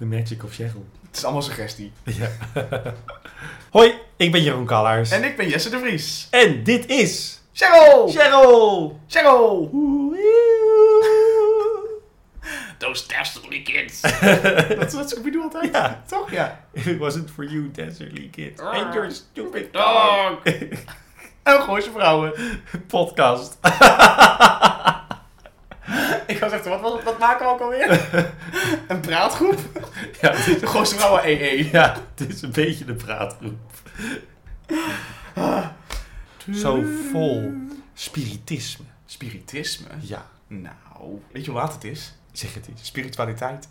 The Magic of Cheryl. Het is allemaal suggestie. Ja. Hoi, ik ben Jeroen Kallaars. En ik ben Jesse de Vries. En dit is... Cheryl! Cheryl! Cheryl! Those dastardly kids. dat is wat Scooby-Doo altijd. Ja. Toch? Ja. If it wasn't for you, Desiree Kid. Ah. And your stupid dog. Dog. En Gooise vrouwen. Podcast. Ik was echt, wat, wat, wat maken we ook alweer? Een praatgroep? ja, dit, vrouwen EE. ja, dit is een beetje de praatgroep. Zo vol spiritisme. Spiritisme? Ja, Nou, weet je hoe laat het is? zeg het eens. Spiritualiteit.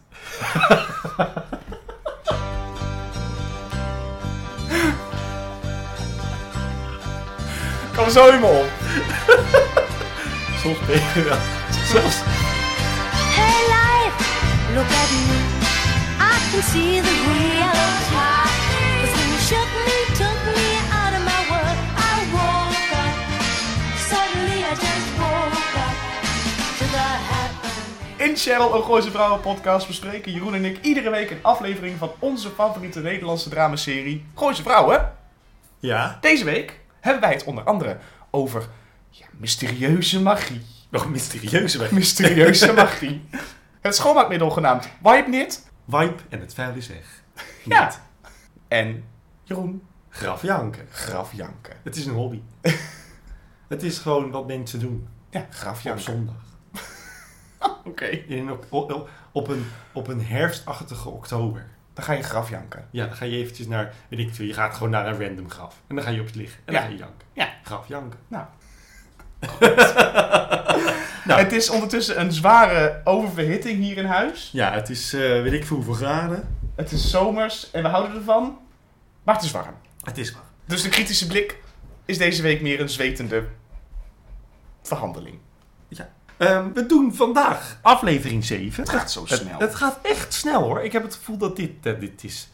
Kom zo in me op. Soms ben je wel... Soms... Look at me. I can see the real. Cause when you shook me, took me out of my world, I woke up. Suddenly I just woke up to the happening. In Cheryl, een Gooise Vrouwen podcast bespreken Jeroen en ik iedere week een aflevering van onze favoriete Nederlandse dramaserie Gooise Vrouwen. Ja? Deze week hebben wij het onder andere over ja, mysterieuze magie. Nog mysterieuze weg. Mysterieuze magie. Het schoonmaakmiddel genaamd Wipenit. Wipe en het vuil is weg. Ja. Niet. En Jeroen, Graf janken. grafjanken. Het is een hobby. het is gewoon wat mensen doen Ja, op grafjanken. zondag. Oké. In, op, op, op, een, op een herfstachtige oktober. Dan ga je grafjanken. Ja, dan ga je eventjes naar, weet ik veel, je gaat gewoon naar een random graf. En dan ga je op je liggen. En dan ga je janken. Ja. Graf janken. Nou. Nou. Het is ondertussen een zware oververhitting hier in huis. Ja, het is, eh, weet ik veel hoeveel graden. Het is zomers en we houden ervan. Maar het is warm. Het is waar. Dus de kritische blik is deze week meer een zwetende verhandeling. Ehm, we doen vandaag aflevering 7. Het gaat zo Het, snel. het gaat echt snel hoor. Ik heb het gevoel dat dit, eh, dit is...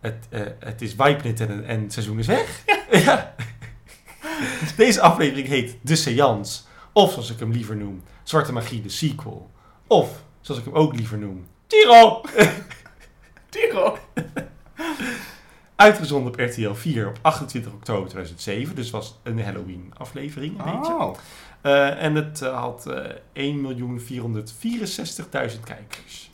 Het, eh het is Wipenit en, en het seizoen is weg. Ja. Deze aflevering heet De Seance. Of zoals ik hem liever noem, Zwarte Magie, de sequel. Of, zoals ik hem ook liever noem, Tiro! Tiro. Uitgezonden op RTL 4 op 28 oktober 2007. Dus was een Halloween aflevering, een beetje. Oh. Eh, en het eh, had eh 1.464.000 kijkers.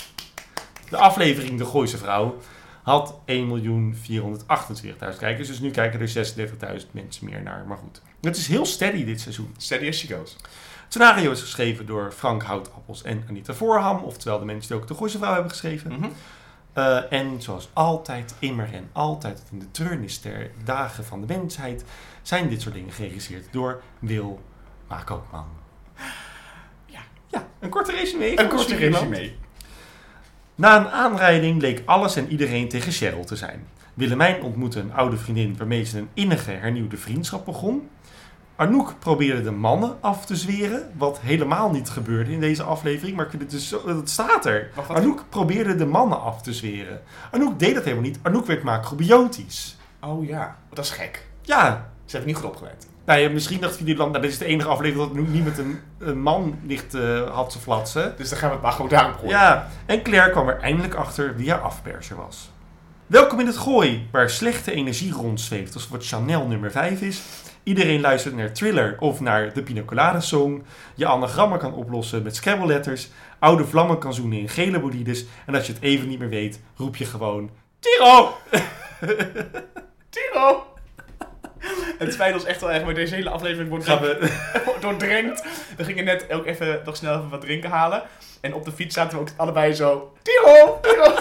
De aflevering De Gooise Vrouw had 1.428.000 kijkers. Dus nu kijken er 36.000 mensen meer naar. Maar goed, het is heel steady dit seizoen. Steady as she goes. Het scenario is geschreven door Frank Houtappels en Anita Voorham. Oftewel de mensen die ook De Gooise Vrouw hebben geschreven. Mhm. Eh, en zoals altijd, immer en altijd in de treurnis der dagen van de mensheid... zijn dit soort dingen geregisseerd door Wil Makoopman. Ja. Ja, een korte resume. Een korte resume. Na een aanrijding leek alles en iedereen tegen Cheryl te zijn. Willemijn ontmoette een oude vriendin waarmee ze een innige hernieuwde vriendschap begon. Anouk probeerde de mannen af te zweren, wat helemaal niet gebeurde in deze aflevering, maar het staat er. Anouk probeerde de mannen af te zweren. Anouk deed dat helemaal niet. Anouk werd macrobiotisch. Oh ja, dat is gek. Ja, Ze hebben niet goed opgelet. Nou ja, misschien dacht Videoland, nou, dit is de enige aflevering dat niet met een, een man ligt eh, had te flatsen. Dus dan gaan we het maar gewoon daarop gooien. Ja, en Claire kwam er eindelijk achter wie haar afperser was. Welkom in het gooi, waar slechte energie rondzweeft, alsof het Chanel nummer 5 is. Iedereen luistert naar Thriller of naar de Pina Colada Song. Je anagrammen kan oplossen met Scrabble letters. Oude vlammen kan zoenen in gele bolides. En als je het even niet meer weet, roep je gewoon... Tiro! Tiro! Het spijt ons echt wel erg, maar deze hele aflevering wordt Gaan we... doordrenkt. We gingen net ook even nog snel even wat drinken halen. En op de fiets zaten we ook allebei zo... Tiro! Tiro!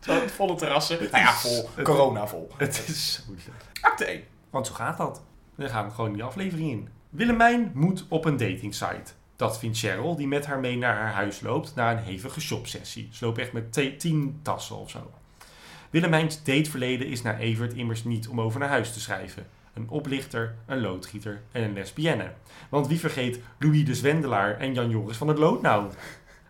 Zo het volle terrassen. Nou ja, vol. Corona vol. Het is zo. Acte 1. Want zo gaat dat. Dan gaan we gewoon die aflevering in. Willemijn moet op een datingsite. Dat vindt Cheryl, die met haar mee naar haar huis loopt na een hevige shopsessie. Ze loopt echt met tien tassen of zo. Willemijns dateverleden is naar Evert immers niet om over naar huis te schrijven. Een oplichter, een loodgieter en een lesbienne. Want wie vergeet Louis de Zwendelaar en Jan Joris van het Lood nou?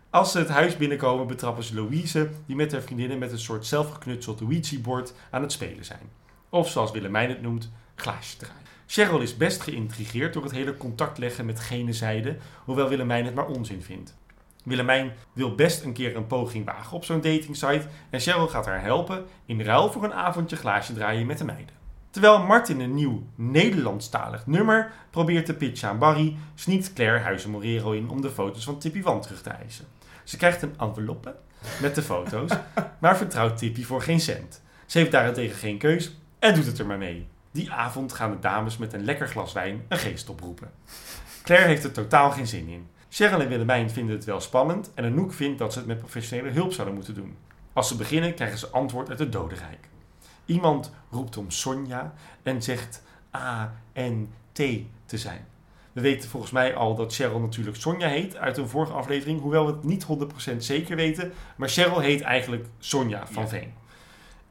Als ze het huis binnenkomen betrappen ze Louise, die met haar vriendinnen met een soort zelfgeknutseld Ouija-bord aan het spelen zijn. Of zoals Willemijn het noemt, glaasje draaien. Cheryl is best geïntrigeerd door het hele contact leggen met gene zijde, hoewel Willemijn het maar onzin vindt. Willemijn wil best een keer een poging wagen op zo'n datingsite en Cheryl gaat haar helpen in ruil voor een avondje glaasje draaien met de meiden. Terwijl Martin een nieuw Nederlandstalig nummer probeert te pitchen aan Barry, sneakt Claire Huizen Morero in om de foto's van Tippy Wan terug te eisen. Ze krijgt een enveloppe met de foto's, maar vertrouwt Tippy voor geen cent. Ze heeft daarentegen geen keus en doet het er maar mee. Die avond gaan de dames met een lekker glas wijn een geest oproepen. Claire heeft er totaal geen zin in. Cheryl en Willemijn vinden het wel spannend en Anouk vindt dat ze het met professionele hulp zouden moeten doen. Als ze beginnen krijgen ze antwoord uit het dodenrijk. Iemand roept om Sonja en zegt A en T te zijn. We weten volgens mij al dat Cheryl natuurlijk Sonja heet uit een vorige aflevering, hoewel we het niet 100% zeker weten. Maar Cheryl heet eigenlijk Sonja van Ja. Veen.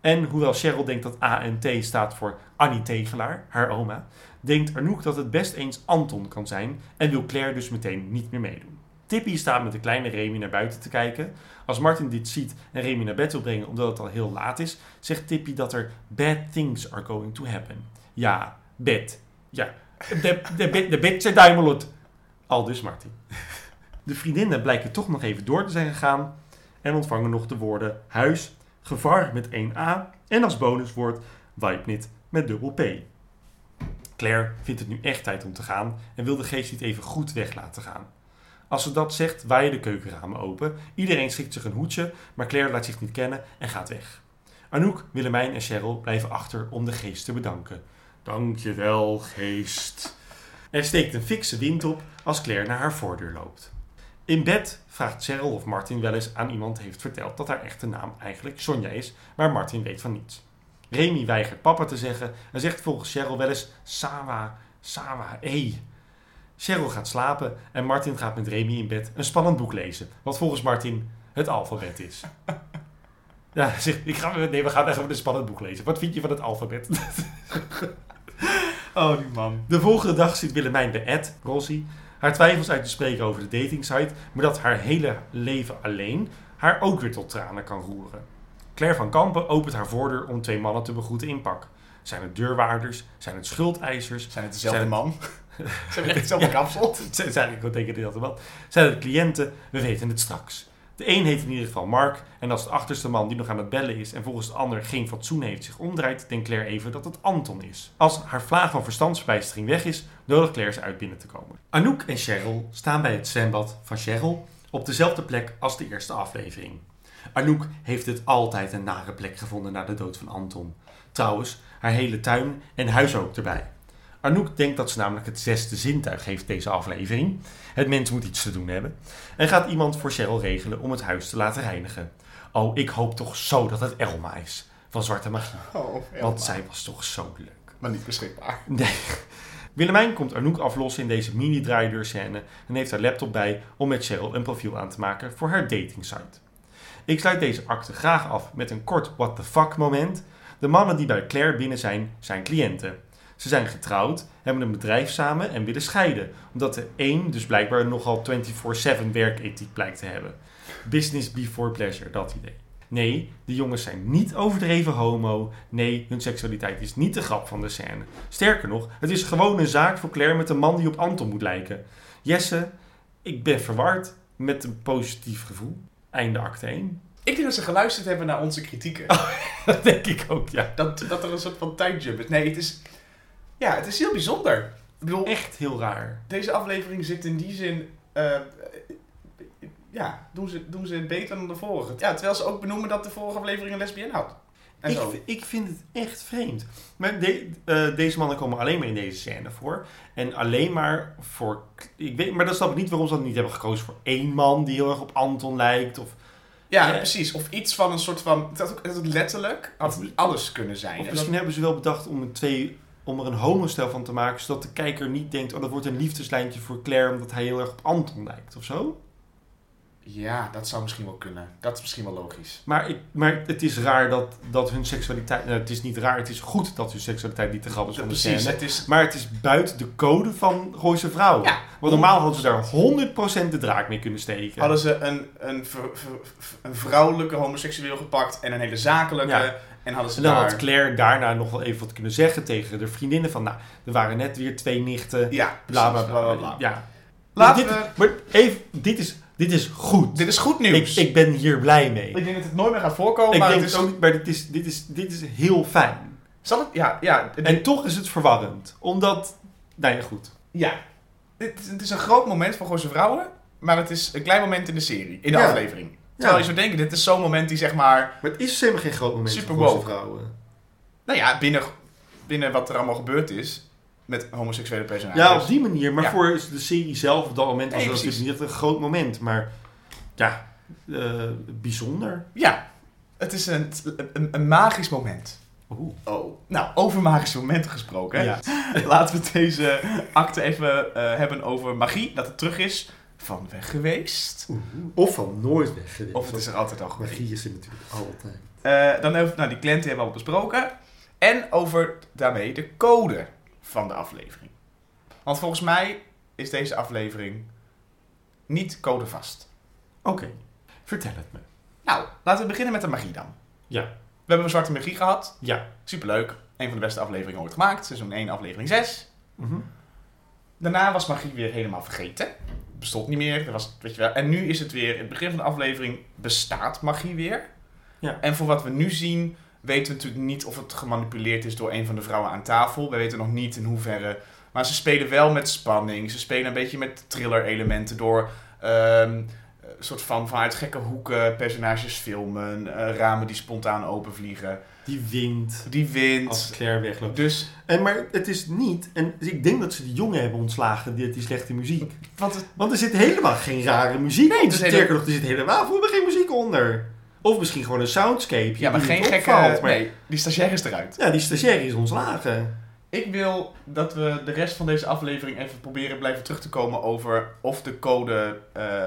En hoewel Cheryl denkt dat A en T staat voor Annie Tegelaar, haar oma, denkt Anouk dat het best eens Anton kan zijn en wil Claire dus meteen niet meer meedoen. Tippy staat met de kleine Remy naar buiten te kijken. Als Martin dit ziet en Remy naar bed wil brengen omdat het al heel laat is, zegt Tippy dat er bad things are going to happen. Ja, bed. Ja, de, de, zijn duimelot. Al dus Martin. De vriendinnen blijken toch nog even door te zijn gegaan en ontvangen nog de woorden huis, gevaar met 1a en als bonuswoord Weibnit met dubbel P. Claire vindt het nu echt tijd om te gaan en wil de geest niet even goed weg laten gaan. Als ze dat zegt, waaien de keukenramen open. Iedereen schikt zich een hoedje, maar Claire laat zich niet kennen en gaat weg. Anouk, Willemijn en Cheryl blijven achter om de geest te bedanken. Dankjewel, geest. Er steekt een fikse wind op als Claire naar haar voordeur loopt. In bed vraagt Cheryl of Martin wel eens aan iemand heeft verteld dat haar echte naam eigenlijk Sonja is, maar Martin weet van niets. Remy weigert papa te zeggen en zegt volgens Cheryl wel eens Sawa, Sawa, e. Cheryl gaat slapen en Martin gaat met Remy in bed een spannend boek lezen, wat volgens Martin het alfabet is. Ja, zegt, ik ga, nee, we gaan echt een spannend boek lezen. Wat vind je van het alfabet? Oh, die man. De volgende dag zit Willemijn bij Ed, Rossi, haar twijfels uit te spreken over de datingsite, maar dat haar hele leven alleen haar ook weer tot tranen kan roeren. Claire van Kampen opent haar voordeur om twee mannen te begroeten in pak. Zijn het deurwaarders? Zijn het schuldeisers? Zijn het dezelfde Zijn het- man? Hebben echt hetzelfde kapsel. Het zijn tegen dezelfde man. Zijn het cliënten? We weten het straks. De een heet in ieder geval Mark. En als de achterste man die nog aan het bellen is en volgens de ander geen fatsoen heeft zich omdraait, denkt Claire even dat het Anton is. Als haar vlaag van verstandsverbijstering weg is, nodigt Claire ze uit binnen te komen. Anouk en Cheryl staan bij het zwembad van Cheryl op dezelfde plek als de eerste aflevering. Anouk heeft het altijd een nare plek gevonden na de dood van Anton. Trouwens, haar hele tuin en huis ook erbij. Anouk denkt dat ze namelijk het zesde zintuig heeft deze aflevering. Het mens moet iets te doen hebben. En gaat iemand voor Cheryl regelen om het huis te laten reinigen. Oh, ik hoop toch zo dat het Elma is. Van Zwarte Magie. Oh, Want zij was toch zo leuk. Maar niet beschikbaar. Nee. Willemijn komt Anouk aflossen in deze mini-draaideurscène en heeft haar laptop bij om met Cheryl een profiel aan te maken voor haar datingsite. Ik sluit deze acte graag af met een kort what the fuck moment. De mannen die bij Claire binnen zijn, zijn cliënten. Ze zijn getrouwd, hebben een bedrijf samen en willen scheiden, omdat de een dus blijkbaar nogal 24-7 werkethiek blijkt te hebben. Business before pleasure, dat idee. Nee, de jongens zijn niet overdreven homo. Nee, hun seksualiteit is niet de grap van de scène. Sterker nog, het is gewoon een zaak voor Claire met een man die op Anton moet lijken. Jesse, ik ben verward met een positief gevoel. Einde acte 1. Ik denk dat ze geluisterd hebben naar onze kritieken. Dat denk ik ook, ja. Dat, dat er een soort van tijdjump is. Nee, het is... Ja, het is heel bijzonder. Ik bedoel, Echt heel raar. deze aflevering zit in die zin... eh, ja, doen ze, doen ze het beter dan de vorige. Ja, terwijl ze ook benoemen dat de vorige aflevering een lesbien houdt. En Ik, zo. ik vind het echt vreemd. Maar de- eh, deze mannen komen alleen maar in deze scène voor. En alleen maar voor... Ik weet, maar dan snap ik niet waarom ze dat niet hebben gekozen voor één man die heel erg op Anton lijkt. Of, Ja, Ja. precies. Of iets van een soort van... Het had ook het had letterlijk had alles kunnen zijn. of En dat- misschien hebben ze wel bedacht om, een twee, om er een homostel van te maken. Zodat de kijker niet denkt, oh dat wordt een liefdeslijntje voor Claire omdat hij heel erg op Anton lijkt of zo. Ja, dat zou misschien wel kunnen. Dat is misschien wel logisch. Maar, ik, maar het is raar dat, dat hun seksualiteit... nou, het is niet raar, het is goed dat hun seksualiteit niet de grap is van de precies, scène. het is... Maar het is buiten de code van Gooise vrouwen. Ja, Want normaal hadden ze daar 100% de draak mee kunnen steken. Hadden ze een, een, een vrouwelijke homoseksueel gepakt en een hele zakelijke. Ja. En hadden ze en dan daar... had Claire daarna nog wel even wat kunnen zeggen tegen de vriendinnen van... Nou, er waren net weer twee nichten, Ja, bla bla bla. Ja. Laten dit, we... Maar even, dit is Dit is goed. Dit is goed ik, nieuws. ik ben hier blij mee. Ik denk dat het nooit meer gaat voorkomen, Ik maar denk het is... ook maar dit is, dit, is, dit is heel fijn. Zal het? Ja, ja. En toch is het verwarrend. Omdat, nou ja, goed. Ja. Het, is- het is een groot moment voor Gooise Vrouwen, maar het is een klein moment in de serie, in de Ja. aflevering. Terwijl je zou denken, dit is zo'n moment die zeg maar... Maar het is helemaal geen groot moment Super voor vrouwen. Nou ja, binnen, binnen wat er allemaal gebeurd is met homoseksuele personages. Ja, op die manier. Maar Ja. voor de serie zelf op dat moment was Nee, het natuurlijk niet echt een groot moment. Maar ja, eh, bijzonder. Ja, het is een, een, een magisch moment. Oeh. Oh. Nou, over magische momenten gesproken. hè. Ja. Laten we deze acte even eh, hebben over magie. Dat het terug is van weg geweest. Of van nooit weg geweest. Of het is er altijd al geweest. Magie is er natuurlijk altijd. Eh, dan hebben we, nou, die cliënten hebben we al besproken. En over daarmee de code van de aflevering. Want volgens mij is deze aflevering niet codevast. Oké, vertel het me. Nou, laten we beginnen met de magie dan. Ja. We hebben een zwarte magie gehad. Ja. Superleuk. Een van de beste afleveringen ooit gemaakt. Seizoen 1, aflevering 6. Mhm. Daarna was magie weer helemaal vergeten. Bestond niet meer. Er was, weet je wel. En nu is het weer, in het begin van de aflevering bestaat magie weer. Ja. En voor wat we nu zien, weten we natuurlijk niet of het gemanipuleerd is door een van de vrouwen aan tafel. We weten nog niet in hoeverre. Maar ze spelen wel met spanning. Ze spelen een beetje met thriller-elementen door. een soort van vanuit gekke hoeken personages filmen. eh, ramen die spontaan openvliegen. Die wind. Die wind. Als Claire wegloopt. Dus, En, maar het is niet... En ik denk dat ze die jongen hebben ontslagen, die, die slechte muziek. want het, Want er zit helemaal geen rare muziek Nee, onder. is Sterker hele- nog, er zit helemaal voor geen muziek onder. Of misschien gewoon een soundscape. ja, maar geen gekke... maar- Nee, die stagiair is eruit. Ja, die stagiair is ontslagen. Ik wil dat we de rest van deze aflevering even proberen blijven terug te komen over of de code eh,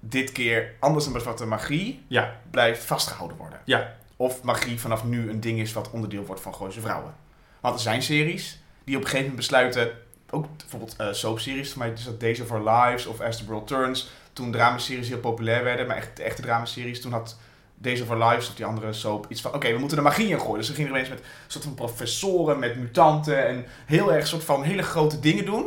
dit keer anders dan de magie Ja. blijft vastgehouden worden. Ja. Of magie vanaf nu een ding is wat onderdeel wordt van Gooise Vrouwen. Want er zijn series die op een gegeven moment besluiten, ook bijvoorbeeld eh soapseries, voor mij is dat Days of Our Lives of As the World Turns, toen dramaseries heel populair werden, maar echt de echte dramaseries, toen had Days of Our Lives of die andere soap iets van, oké, we moeten er magie in gooien. Dus ze gingen ineens met soort van professoren, met mutanten en heel erg soort van hele grote dingen doen.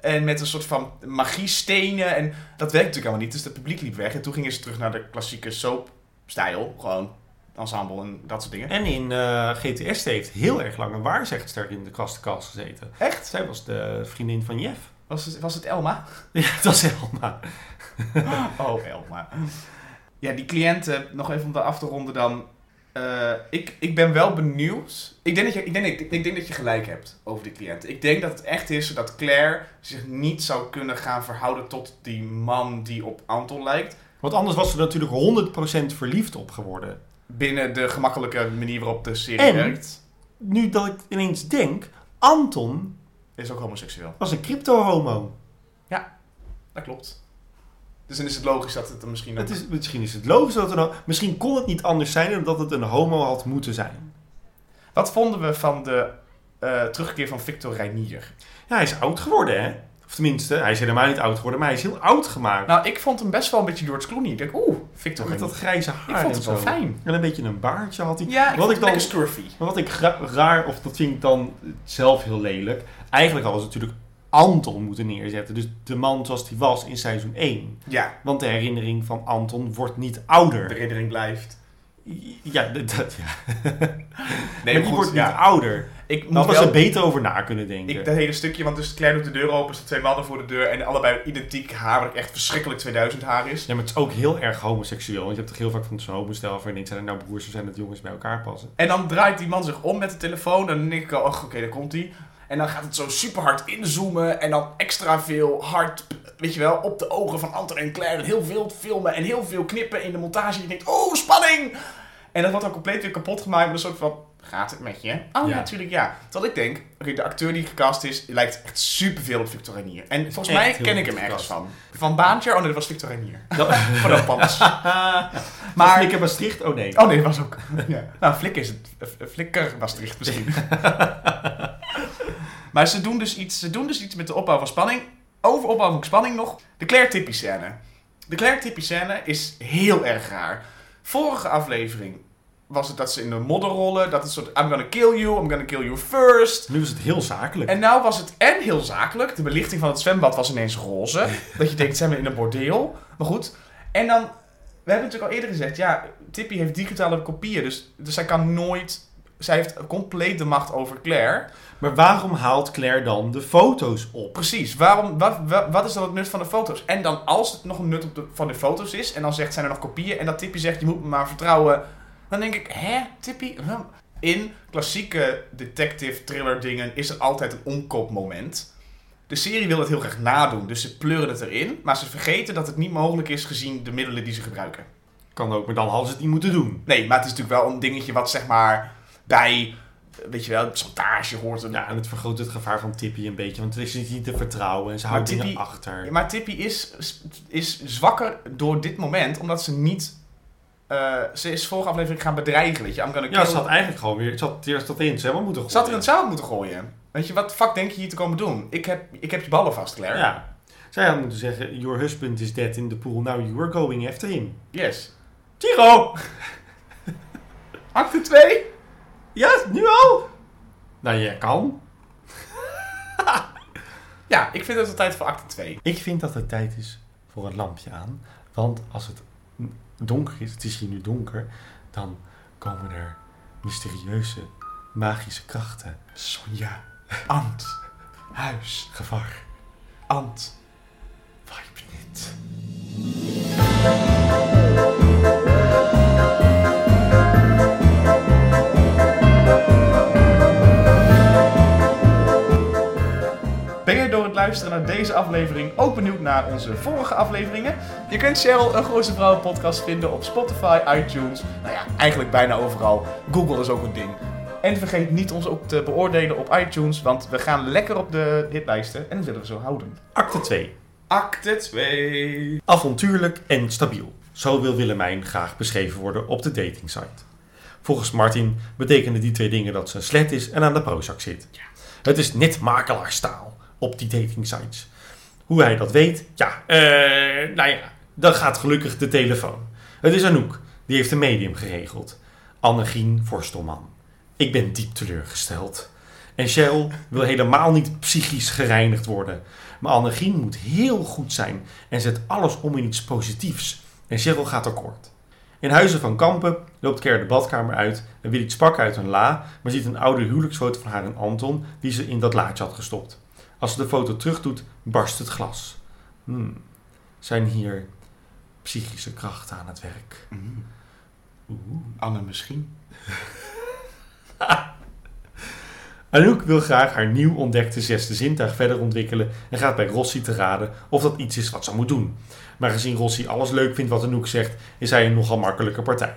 En met een soort van magiestenen. En dat werkte natuurlijk allemaal niet. Dus het publiek liep weg. En toen gingen ze terug naar de klassieke soap-stijl. Gewoon ensemble en dat soort dingen. En in eh, GTS heeft heel erg lang een waarzegster in de kastenkast gezeten. Echt? Zij was de vriendin van Jeff. Was het, was het Elma? Ja, dat is Helma. Oh, Elma. Ja, die cliënten, nog even om dat af te ronden dan. Eh, ik, ik ben wel benieuwd. Ik denk, dat je, ik, denk, ik, ik denk dat je gelijk hebt over die cliënten. Ik denk dat het echt is dat Claire zich niet zou kunnen gaan verhouden tot die man die op Anton lijkt. Want anders was ze natuurlijk 100% verliefd op geworden. Binnen de gemakkelijke manier waarop de serie En? werkt. Nu dat ik ineens denk, Anton Is ook homoseksueel. was een crypto-homo. Dat klopt. Dus dan is het logisch dat het er misschien. Het is, misschien is het logisch dat het een, misschien kon het niet anders zijn dan dat het een homo had moeten zijn. Wat vonden we van de eh, terugkeer van Victor Reinier? Ja, hij is oud geworden, hè? Of tenminste, hij is helemaal niet oud geworden, maar hij is heel oud gemaakt. Nou, ik vond hem best wel een beetje George Clooney. Ik denk, oeh, Victor met dat grijze haar Ik vond het wel zo. fijn. En een beetje een baardje had hij. Ja, ik Wat vond ik dan- scruffy. Maar wat ik raar, of dat vind ik dan zelf heel lelijk. Eigenlijk hadden ze natuurlijk Anton moeten neerzetten. Dus de man zoals hij was in seizoen 1. Ja, Want de herinnering van Anton wordt niet de ouder. herinnering blijft. Ja, dat, ja. Nee, maar die wordt ja. niet ouder. Ik moet wel... er beter over na kunnen denken. Ik, dat hele stukje, want dus Claire doet de deur open, staan twee mannen voor de deur en allebei identiek haar, wat echt verschrikkelijk 2000 haar is. Ja, maar het is ook heel erg homoseksueel. Want je hebt toch heel vaak van zo'n homostel je denkt, zijn er nou broers of zijn het jongens bij elkaar passen? En dan draait die man zich om met de telefoon en dan denk ik al, oh, oké, daar komt hij. En dan gaat het zo super hard inzoomen en dan extra veel hard, weet je wel, op de ogen van Anton en Claire. En heel veel filmen en heel veel knippen in de montage. Je denkt, oh, spanning! En dat wordt dan compleet weer kapot gemaakt met een soort van, gaat het met je? Oh ja, natuurlijk ja. Terwijl ik denk, oké, de acteur die gecast is, lijkt echt super veel op Victor Reinier. En volgens mij ken ik hem ergens van. Van Baantje? Oh nee, dat was Victor Reinier. Dat, Van de pans. maar Maar, ik heb Maastricht? Oh nee. oh nee, dat was ook, ja. Nou, Flikker is het, Flikker Maastricht misschien. Maar ze doen, dus iets, ze doen dus iets met de opbouw van spanning. Over opbouw van spanning nog. De Claire Tippy scène. De Claire Tippy scène is heel erg raar. Vorige aflevering was het dat ze in de modder rollen. Dat het soort, I'm gonna kill you, I'm gonna kill you first. Nu is het heel zakelijk. En nou was het en heel zakelijk. De belichting van het zwembad was ineens roze. dat je denkt, zijn we in een bordeel? Maar goed. En dan, we hebben natuurlijk al eerder gezegd, ja, Tippy heeft digitale kopieën, dus, dus zij kan nooit, zij heeft compleet de macht over Claire. Maar waarom haalt Claire dan de foto's op? Precies, waarom, wat, wat, wat is dan het nut van de foto's? En dan als het nog een nut op de, van de foto's is, en dan zegt, zijn er nog kopieën, en dat Tippy zegt, je moet me maar vertrouwen, dan denk ik, hè, Tippy? In klassieke detective thriller dingen is er altijd een omkoopmoment. De serie wil het heel graag nadoen, dus ze pleuren het erin, maar ze vergeten dat het niet mogelijk is gezien de middelen die ze gebruiken. Kan ook, maar dan hadden ze het niet moeten doen. Nee, maar het is natuurlijk wel een dingetje wat zeg maar bij, weet je wel, chantage hoort. Een... Ja, en het vergroot het gevaar van Tippy een beetje, want het is niet te vertrouwen en ze houdt dingen achter. Maar Tippy is, is zwakker door dit moment, omdat ze niet... eh, ze is vorige aflevering gaan bedreigen, weet je. I'm gonna Ja, kill- ze had eigenlijk gewoon weer, ze had eerst dat in, ze hebben moeten Ze had er in het zout moeten gooien. Weet je, wat fuck denk je hier te komen doen? Ik heb, ik heb je ballen vast, Claire. Ja. Zij had moeten zeggen, your husband is dead in the pool, now you are going after him. Yes. Tiro! Acte 2? Ja, nu al? Nou, jij kan. Ja, ik vind het altijd voor acte 2. Ik vind dat het tijd is voor een lampje aan. Want als het donker is, het is hier nu donker, dan komen er mysterieuze, magische krachten. Sonja. Ant. Huis. Gevaar. Ant. Vibe niet. Luisteren naar deze aflevering ook benieuwd naar onze vorige afleveringen? Je kunt Cheryl een Gooise Vrouwen podcast vinden op Spotify, iTunes, nou ja, eigenlijk bijna overal. Google is ook een ding. En vergeet niet ons ook te beoordelen op iTunes, want we gaan lekker op de hitlijsten en dat willen we zo houden. Acte 2. Acte 2. Avontuurlijk en stabiel. Zo wil Willemijn graag beschreven worden op de datingsite. Volgens Martin betekenen die twee dingen dat ze een slet is en aan de Prozac zit. Het is net makelaarstaal op die datingsites. Hoe hij dat weet? Ja, eh, nou ja, dan gaat gelukkig de telefoon. Het is Anouk, die heeft een medium geregeld. Annegien Forstelman. Ik ben diep teleurgesteld. En Cheryl wil helemaal niet psychisch gereinigd worden. Maar Annegien moet heel goed zijn en zet alles om in iets positiefs. En Cheryl gaat akkoord. In Huizen van Kampen loopt Ker de badkamer uit en wil iets pakken uit een la, maar ziet een oude huwelijksfoto van haar en Anton die ze in dat laadje had gestopt. Als ze de foto terugdoet, barst het glas. Hmm, zijn hier psychische krachten aan het werk? Oeh. Anne misschien. Anouk wil graag haar nieuw ontdekte zesde zintuig verder ontwikkelen en gaat bij Rossi te raden of dat iets is wat ze moet doen. Maar gezien Rossi alles leuk vindt wat Anouk zegt, is hij een nogal makkelijke partij.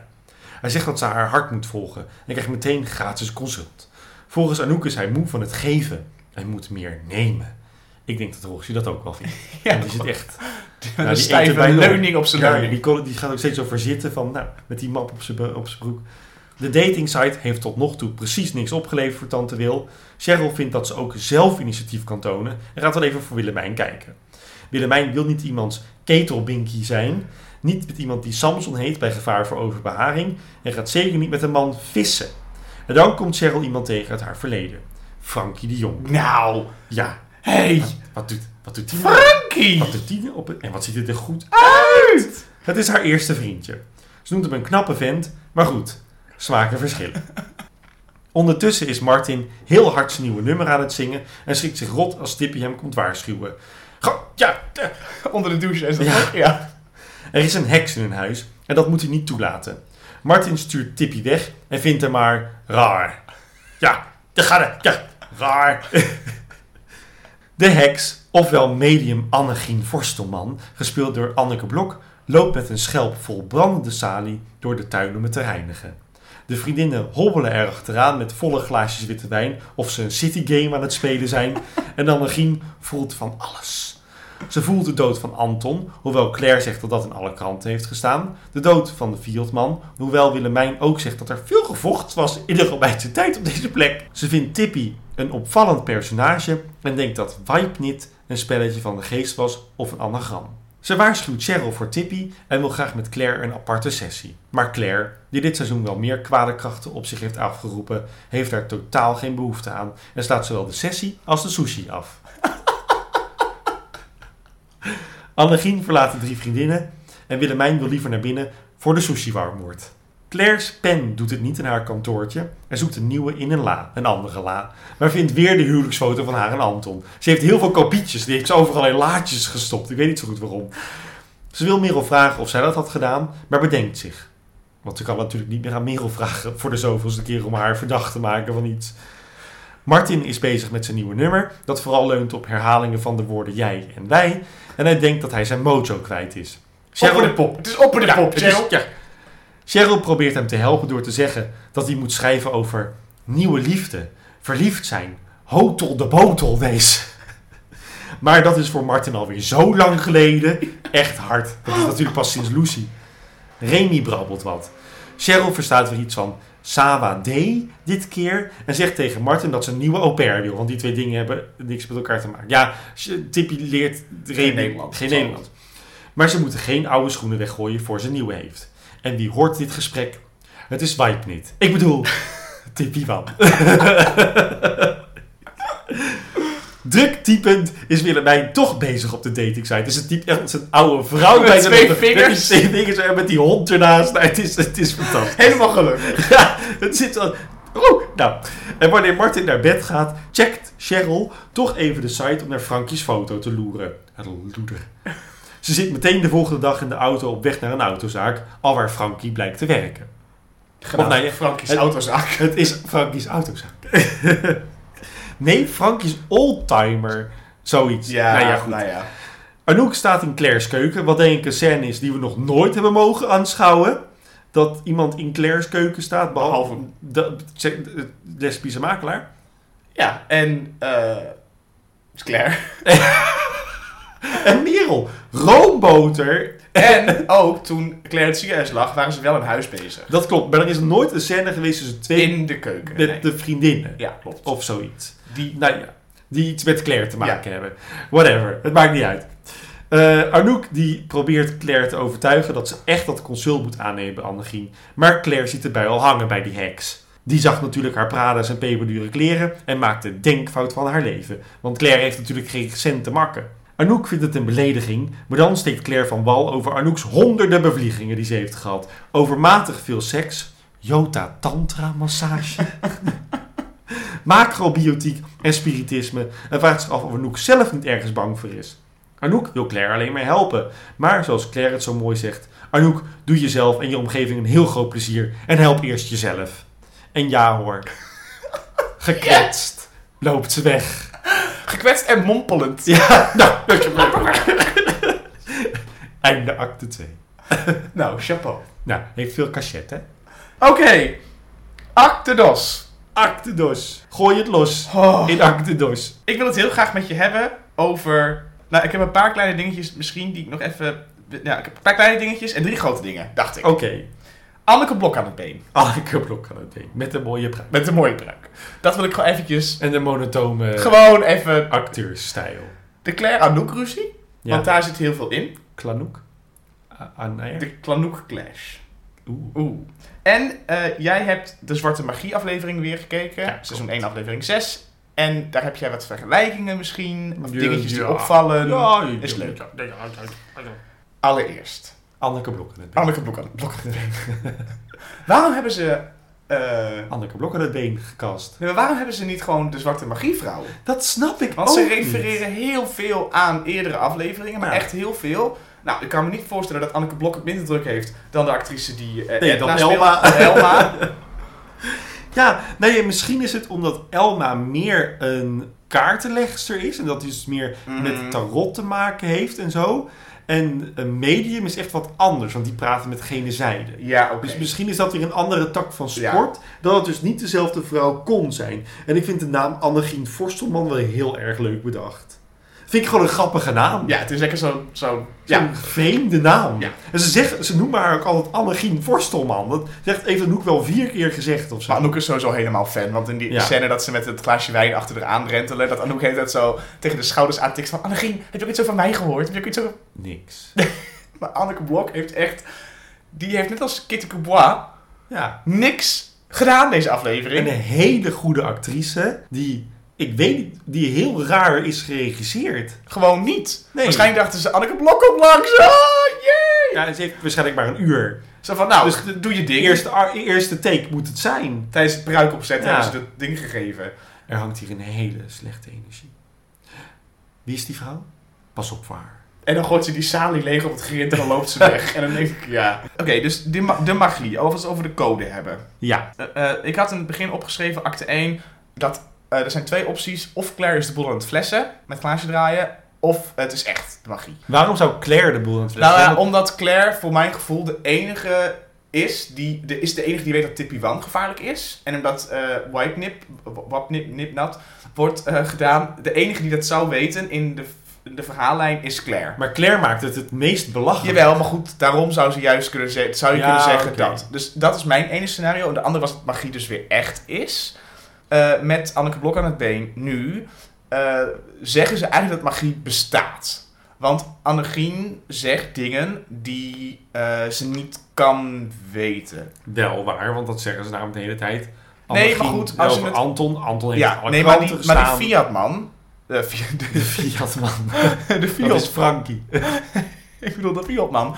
Hij zegt dat ze haar hart moet volgen en krijgt meteen gratis consult. Volgens Anouk is hij moe van het geven en moet meer nemen. Ik denk dat Rossi dat ook wel vindt. Ja, En die zit echt een die stijve bijna op. leuning op zijn ja, die, kon- die gaat ook steeds over zitten van, nou, met die map op zijn op zijn broek. De datingsite heeft tot nog toe precies niks opgeleverd voor Tante Wil. Cheryl vindt dat ze ook zelf initiatief kan tonen en gaat wel even voor Willemijn kijken. Willemijn wil niet iemands ketelbinky zijn, niet met iemand die Samson heet bij gevaar voor overbeharing en gaat zeker niet met een man vissen. En dan komt Cheryl iemand tegen uit haar verleden. Frankie de Jong. Nou, Ja, hey, wat doet, wat doet nou? Frankie! Wat doet nou op het... En wat ziet het er goed Uit! het is haar eerste vriendje. Ze noemt hem een knappe vent, maar goed, smaken verschillen. Ondertussen is Martin heel hard zijn nieuwe nummer aan het zingen en schrikt zich rot als Tippy hem komt waarschuwen. Ga, ja, eh. Onder de douche is dat Ja. Ja. er is een heks in hun huis en dat moet hij niet toelaten. Martin stuurt Tippy weg en vindt hem maar raar. Ja, daar gaat het. Ja, De heks, ofwel medium Annegien Forstelman, gespeeld door Anneke Blok, loopt met een schelp vol brandende salie door de tuin om het te reinigen. De vriendinnen hobbelen er achteraan met volle glaasjes witte wijn of ze een citygame aan het spelen zijn en Annegien voelt van alles. Ze voelt de dood van Anton, hoewel Claire zegt dat dat in alle kranten heeft gestaan. De dood van de Fieldman, hoewel Willemijn ook zegt dat er veel gevochten was in de Romeinse tijd op deze plek. Ze vindt Tippy een opvallend personage en denkt dat Wipenit een spelletje van de geest was of een anagram. Ze waarschuwt Cheryl voor Tippy en wil graag met Claire een aparte sessie. Maar Claire, die dit seizoen wel meer kwade krachten op zich heeft afgeroepen, heeft daar totaal geen behoefte aan en slaat zowel de sessie als de sushi af. Annegien verlaat de drie vriendinnen En Willemijn wil liever naar binnen voor de sushi-warmoord. Claire's pen doet het niet in haar kantoortje en zoekt een nieuwe in een la, een andere la. Maar vindt weer de huwelijksfoto van haar en Anton. Ze heeft heel veel kopietjes, die heeft ze overal in laadjes gestopt. Ik weet niet zo goed waarom. Ze wil Merel vragen of zij dat had gedaan, maar bedenkt zich. Want ze kan natuurlijk niet meer aan Merel vragen voor de zoveelste keer om haar verdacht te maken van iets. Martin is bezig met zijn nieuwe nummer, dat vooral leunt op herhalingen van de woorden jij en wij. En hij denkt dat hij zijn mojo kwijt is. Opper de pop. Het is opper de Ja, pop, is- Cheryl. ja. Cheryl probeert hem te helpen door te zeggen dat hij moet schrijven over nieuwe liefde, verliefd zijn, hotel de botel deze. Maar dat is voor Martin alweer zo lang geleden. Echt hard. Dat is natuurlijk pas sinds Lucy. Remy brabbelt wat. Cheryl verstaat weer iets van Sawa D dit keer. En zegt tegen Martin dat ze een nieuwe au pair wil. Want die twee dingen hebben niks met elkaar te maken. Ja, Tippy leert Remy Nederlands. Geen Zo. Nederlands. Maar ze moeten geen oude schoenen weggooien voor ze nieuwe heeft. En wie hoort dit gesprek? Het is Wipe niet. Ik bedoel, Tippy van. Druk typend is Willemijn toch bezig op de datingsite. Dus het typt echt een oude vrouw. Met bij twee met die vingers. twee vingers en met die hond ernaast. Nou, het, is, het is fantastisch. Helemaal gelukkig. Ja, het zit zo... Oeh, nou. En wanneer Martin naar bed gaat, checkt Cheryl toch even de site om naar Frankie's foto te loeren. Loeder. Ze zit meteen de volgende dag in de auto op weg naar een autozaak, alwaar Frankie blijkt te werken. Of nee, Frankie's het- autozaak. Het is Frankie's autozaak. nee, Frankie's oldtimer. Zoiets. Ja, nou ja, goed. nou ja. Anouk staat in Claire's keuken, wat denk ik een scène is die we nog nooit hebben mogen aanschouwen. Dat iemand in Claire's keuken staat, behalve de, de, de lesbische makelaar. Ja, en... is Claire. En Merel, roomboter. En ook toen Claire het ziekenhuis lag, waren ze wel in huis bezig. Dat klopt, maar er is nooit een scène geweest tussen twee In de keuken. met Nee. de vriendinnen. Ja, klopt. Of zoiets. Die... Nou ja, die iets met Claire te maken hebben. Whatever, het maakt niet uit. Anouk die probeert Claire te overtuigen dat ze echt dat consult moet aannemen Annegien. Maar Claire ziet erbij al hangen bij die heks. Die zag natuurlijk haar Prada's en peperdure kleren en maakte de denkfout van haar leven. Want Claire heeft natuurlijk geen cent te makken. Anouk vindt het een belediging, maar dan steekt Claire van wal over Anouk's honderden bevliegingen die ze heeft gehad. Overmatig veel seks, Jota Tantra massage, macrobiotiek en spiritisme en vraagt zich af of Anouk zelf niet ergens bang voor is. Anouk wil Claire alleen maar helpen, maar zoals Claire het zo mooi zegt, Anouk, doe jezelf en je omgeving een heel groot plezier en help eerst jezelf. En ja hoor, gekwetst, loopt ze weg. Gekwetst en mompelend. Ja, nou, einde acte 2. Nou, chapeau. Nou, heeft veel cachet, hè? Oké. Acte dos. Acte dos. Gooi het los Oh. in acte dos. Ik wil het heel graag met je hebben over... Nou, ik heb een paar kleine dingetjes misschien die ik nog even... Ja, ik heb een paar kleine dingetjes en drie grote dingen, dacht ik. Oké, Anneke Blok aan het been. Anneke Blok aan het been. Met een mooie pruik. Met een mooie pruik. Dat wil ik gewoon eventjes... En de monotone Gewoon even acteursstijl. de Claire Anouk ruzie. Ja, Want daar zit heel veel in. A- Anair. De Klanoek Clash. Oeh. Oeh. En eh, jij hebt de Zwarte Magie aflevering weer gekeken. Ja, seizoen klopt. 1 aflevering 6. En daar heb jij wat vergelijkingen misschien. Of Ja, dingetjes die opvallen. Ja, is leuk. Allereerst. Anneke Blok aan het been. Anneke Blok aan, Blok aan het been. waarom hebben ze... eh, Anneke Blok aan het been gekast. nee, maar waarom hebben ze niet gewoon de Zwarte Magie vrouw? Dat snap ik Want ook ze niet. refereren heel veel aan eerdere afleveringen. Maar Ja. echt heel veel. Nou, ik kan me niet voorstellen dat Anneke Blok het minder druk heeft dan de actrice die eh Nee, Edna dan. Elma. Elma. Ja, nee, misschien is het omdat Elma meer een kaartenlegster is. En dat dus meer Mhm. met tarot te maken heeft en zo. En een medium is echt wat anders, want die praten met gene zijde. Ja, oké. Dus misschien is dat weer een andere tak van sport. Dat het dus niet dezelfde vrouw kon zijn. En ik vind de naam Annegien Forstelman wel heel erg leuk bedacht. Vind ik gewoon een grappige naam. Ja, het is lekker zo'n... Zo, Zo'n ja. vreemde naam. Ja. En ze, zeggen, ze noemen haar ook altijd Annegien Forstelman. Dat zegt even Hoek wel vier keer gezegd of zo. Maar Anouk is sowieso helemaal fan. Want in die Ja. scène dat ze met het glaasje wijn achter haar aandrentelen... dat Anouk heet dat zo tegen de schouders aantikt van... Annegien, heb je ook iets over mij gehoord? Heb je ook iets over... Niks. Maar Anneke Blok heeft echt... Die heeft net als Kitty Coubois Ja. niks gedaan deze En aflevering. een hele goede actrice die, ik weet niet, die heel raar is geregisseerd. Gewoon niet. Nee. Waarschijnlijk dachten ze, Anneke Blok komt langs. Yay! Ja, ze heeft waarschijnlijk maar een uur. Zo van, nou, Dus doe je ding. Eerste, eerste take moet het zijn. Tijdens het pruik opzetten Ja. hebben ze dat ding gegeven. Er hangt hier een hele slechte energie. Wie is die vrouw? Pas op voor haar. En dan gooit ze die salie leeg op het grind en dan loopt ze weg. En dan denk ik, ja. Oké, dus de, ma- de magie. Over het over de code hebben. Ja, Eh, eh, ik had in het begin opgeschreven, acte 1, dat eh, er zijn twee opties. Of Claire is de boel aan het flessen, met glaasje draaien. Of het is echt de magie. waarom zou Claire de boel aan het Nou flessen? ja, omdat Claire voor mijn gevoel de enige is die, de, is de enige die weet dat Tippy Wan gevaarlijk is. En omdat eh Wipe Nip, Wap Nip, Nip Nat wordt eh, gedaan, de enige die dat zou weten in de, de verhaallijn is Claire. Maar Claire maakt het het meest belachelijk. Jawel, maar goed, daarom zou ze juist kunnen zeggen, zou je Ja, kunnen zeggen dat. Dus dat is mijn ene scenario. En de andere was dat magie dus weer echt is. Eh, met Anneke Blok aan het been nu eh, zeggen ze eigenlijk dat magie bestaat. Want Annegien zegt dingen die eh, ze niet kan weten. Wel waar, want dat zeggen ze namelijk de hele tijd. Nee, maar goed, als je het- Anton. Anton heeft Ja, nee, maar maar die Fiat-man... Fiat- De de, Fiat-man. de Dat is Fiat Frankie. Ik bedoel, de Fiat-man.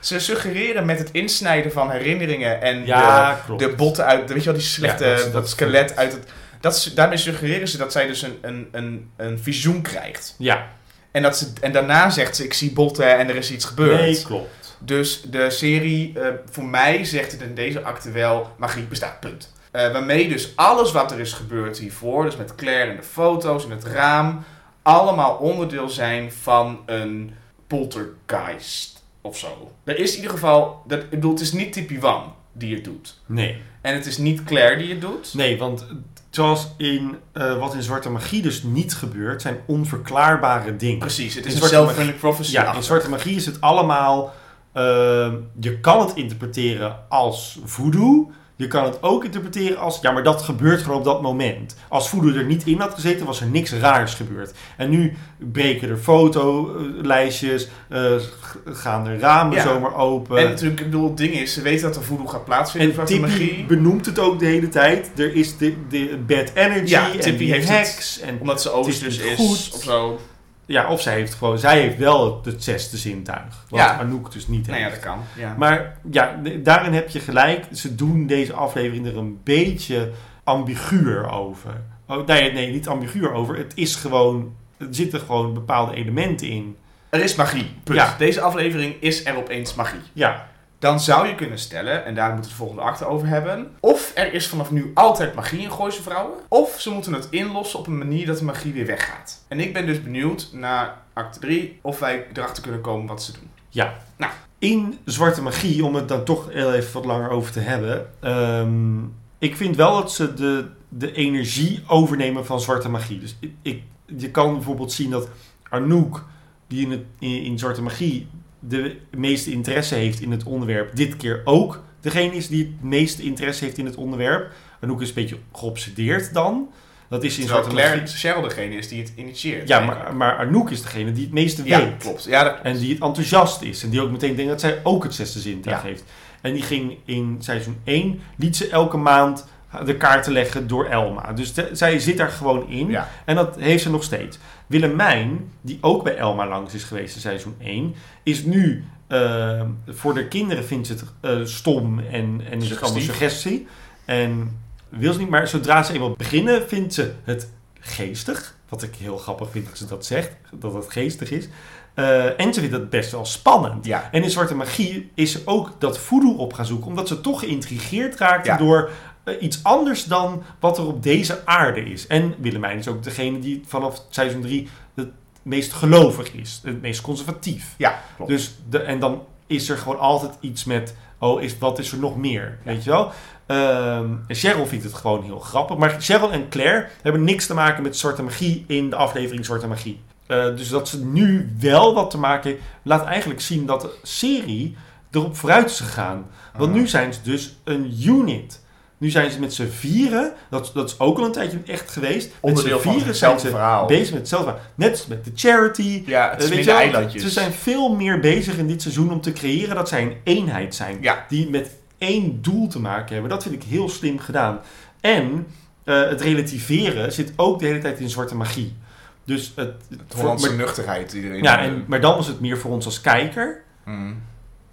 Ze suggereren met het insnijden van herinneringen en Ja, de, de botten uit, weet je wel, die slechte, Ja, dat skelet uit het... Dat, daarmee suggereren ze dat zij dus een, een, een, een visioen krijgt. Ja, En, dat ze, en daarna zegt ze, ik zie botten en er is iets gebeurd. nee, klopt. Dus de serie, eh, voor mij zegt het in deze acte wel, magie bestaat, punt. Eh, waarmee dus alles wat er is gebeurd hiervoor, dus met Claire en de foto's en het raam, allemaal onderdeel zijn van een poltergeist of zo. Er is in ieder geval, dat, ik bedoel, het is niet Tippy Wan die het doet. Nee. En het is niet Claire die het doet. Nee, want zoals in eh, wat in Zwarte Magie dus niet gebeurt, zijn onverklaarbare dingen. Precies, het In is een Zwarte self-fulfilling prophecy. Ja, in Zwarte Magie is het allemaal... eh, je kan het interpreteren als voodoo. Je kan het ook interpreteren als... Ja, maar dat gebeurt gewoon op dat moment. Als voodoo er niet in had gezeten, was er niks raars gebeurd. En nu breken er fotolijstjes, g- gaan er ramen Ja. zomaar open. En natuurlijk, ik bedoel, het ding is, ze weten dat er voodoo gaat plaatsvinden En Tippy Magie. benoemt het ook de hele tijd. Er is de, de bad energy Ja, en Tippy die heeft hacks. En, Omdat ze Het niet is, goed. of zo. Ja, of zij heeft gewoon... Zij heeft wel het, het zesde zintuig. Wat Ja. Anouk dus niet Nou heeft. ja, dat kan. Ja. Maar ja, daarin heb je gelijk. Ze doen deze aflevering er een beetje ambiguur over. Oh, nee, nee, niet ambiguur over. Het is gewoon... Er zitten gewoon bepaalde elementen in. Er is magie. Punt. Ja. Deze aflevering is er opeens magie. Ja, Dan zou je kunnen stellen, en daar moeten we het volgende acte over hebben. Of er is vanaf nu altijd magie in Gooise Vrouwen. Of ze moeten het inlossen op een manier dat de magie weer weggaat. En ik ben dus benieuwd naar acte 3 of wij erachter kunnen komen wat ze doen. ja. Nou. In Zwarte Magie, om het dan toch heel even wat langer over te hebben. ehm, ik vind wel dat ze de, de energie overnemen van Zwarte Magie. Dus ik, ik, je kan bijvoorbeeld zien dat Anouk, die in, het, in, in Zwarte Magie de meeste interesse heeft in het onderwerp, dit keer ook degene is die het meeste interesse heeft in het onderwerp. Anouk is een beetje geobsedeerd dan. Dat is in Terwijl Claire. Cheryl degene is die het initieert. Ja, maar, maar Anouk is degene die het meeste ja weet. klopt. Ja, dat En die het enthousiast is. En die ook meteen denkt dat zij ook het zesde zintuig Ja. heeft. En die ging in seizoen 1, liet ze elke maand de kaarten leggen door Elma. Dus de- zij zit daar gewoon in. Ja. En dat heeft ze nog steeds. Willemijn, die ook bij Elma langs is geweest in seizoen 1, is nu... eh, voor de kinderen vindt ze het eh, stom en, en is het allemaal suggestie. En wil ze niet, maar zodra ze eenmaal beginnen, vindt ze het geestig. Wat ik heel grappig vind dat ze dat zegt, dat het geestig is. Eh, en ze vindt het best wel spannend. Ja. En in Zwarte Magie is ze ook dat voodoo op gaan zoeken, omdat ze toch geïntrigeerd raakte Ja. door iets anders dan wat er op deze aarde is. En Willemijn is ook degene die vanaf seizoen 3 het meest gelovig is, het meest conservatief. Ja, klopt. Dus de, en dan is er gewoon altijd iets met, oh, is, wat is er nog meer? Weet je wel? Ehm, en Cheryl vindt het gewoon heel grappig. Maar Cheryl en Claire hebben niks te maken met zwarte magie in de aflevering Zwarte Magie. Eh, dus dat ze nu wel wat te maken heeft, laat eigenlijk zien dat de serie erop vooruit is gegaan. Want Ah. nu zijn ze dus een unit. Nu zijn ze met z'n vieren, dat, dat is ook al een tijdje echt geweest. Onderdeel met z'n van vieren hetzelfde zijn ze verhaal. bezig met hetzelfde verhaal. Net met de charity. Ja, het is weet minder je wel, eilandjes. Ze zijn veel meer bezig in dit seizoen om te creëren dat zij een eenheid zijn. Ja. Die met één doel te maken hebben. Dat vind ik heel slim gedaan. En eh, het relativeren zit ook de hele tijd in zwarte magie. Dus het, voor- Hollandse maar, nuchterheid die erin ja, en, maar dan is het meer voor ons als kijker. Mm.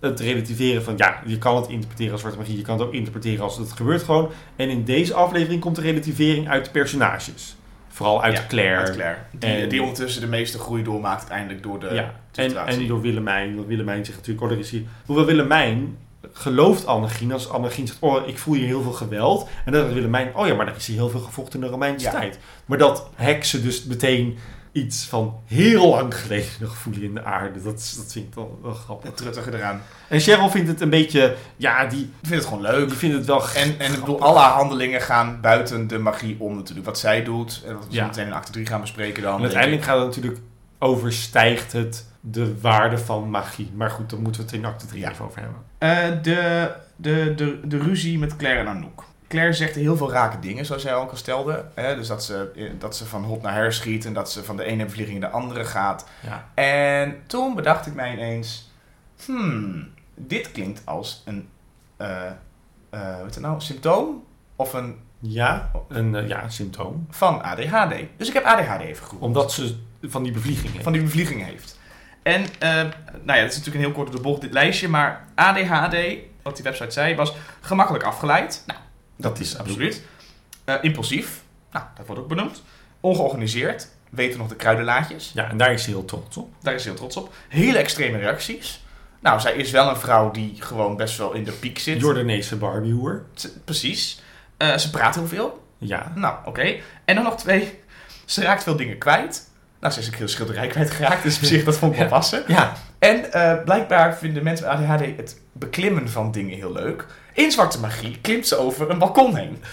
Het relativeren van, ja, je kan het interpreteren als zwarte magie, je kan het ook interpreteren als het gebeurt gewoon. En in deze aflevering komt de relativering uit de personages. Vooral uit Ja, Claire. Uit Claire. Die, En- die ondertussen de meeste groei doormaakt uiteindelijk door de ja, en, situatie. en door Willemijn. Want Willemijn zegt natuurlijk, oh, er is hier... Hoewel Willemijn gelooft Annegien als Annegien zegt, oh, ik voel hier heel veel geweld. En dan zegt Willemijn, oh ja, maar er is hier heel veel gevochten in de Romeinse Ja. tijd. Maar dat heksen dus meteen iets van heel lang geleden nog voelen in de aarde. Dat, dat vind ik wel, wel grappig. Het truttige eraan. En Cheryl vindt het een beetje, ja, die, Ik vind het gewoon leuk. die vindt het wel... En, en ik bedoel, alle haar handelingen gaan buiten de magie om natuurlijk. Wat zij doet, en wat we Ja. meteen in acte 3 gaan bespreken dan. En uiteindelijk gaat het natuurlijk, overstijgt het de waarde van magie. Maar goed, dan moeten we het in acte 3 Ja. even over hebben. Eh, de, de, de, de ruzie met Claire en Anouk. Claire zegt heel veel rake dingen, zoals jij ook al stelde. Hè? Dus dat ze, eh, dat ze van hot naar her schiet en dat ze van de ene bevlieging naar de andere gaat. Ja. En toen bedacht ik mij ineens... Hmm, dit klinkt als een... eh eh, hoe heet het nou? Symptoom? Of een... Ja, een, eh, ja, een symptoom. Van ADHD. Dus ik heb ADHD even gegoogeld. Omdat ze van die bevlieging heeft. van die bevlieging heeft. En, eh, nou ja, dat is natuurlijk een heel kort de bocht dit lijstje, maar ADHD, wat die website zei, was gemakkelijk afgeleid. Nou, Dat is absoluut. Eh, impulsief, nou, dat wordt ook benoemd. Ongeorganiseerd, weten nog de kruidenlaadjes. Ja, en daar is ze heel trots op. Daar is ze heel trots op. Hele extreme reacties. Nou, zij is wel een vrouw die gewoon best wel in de piek zit. Jordaanese Barbiehoer. Precies. Eh, ze praat heel veel. Ja. Nou, oké. En dan nog twee. Ze raakt veel dingen kwijt. Nou, ze is ook heel schilderij kwijtgeraakt, dus op zich, dat vond ik wel passen. Ja. En eh, blijkbaar vinden mensen met ADHD het beklimmen van dingen heel leuk. In zwarte magie klimt ze over een balkon heen.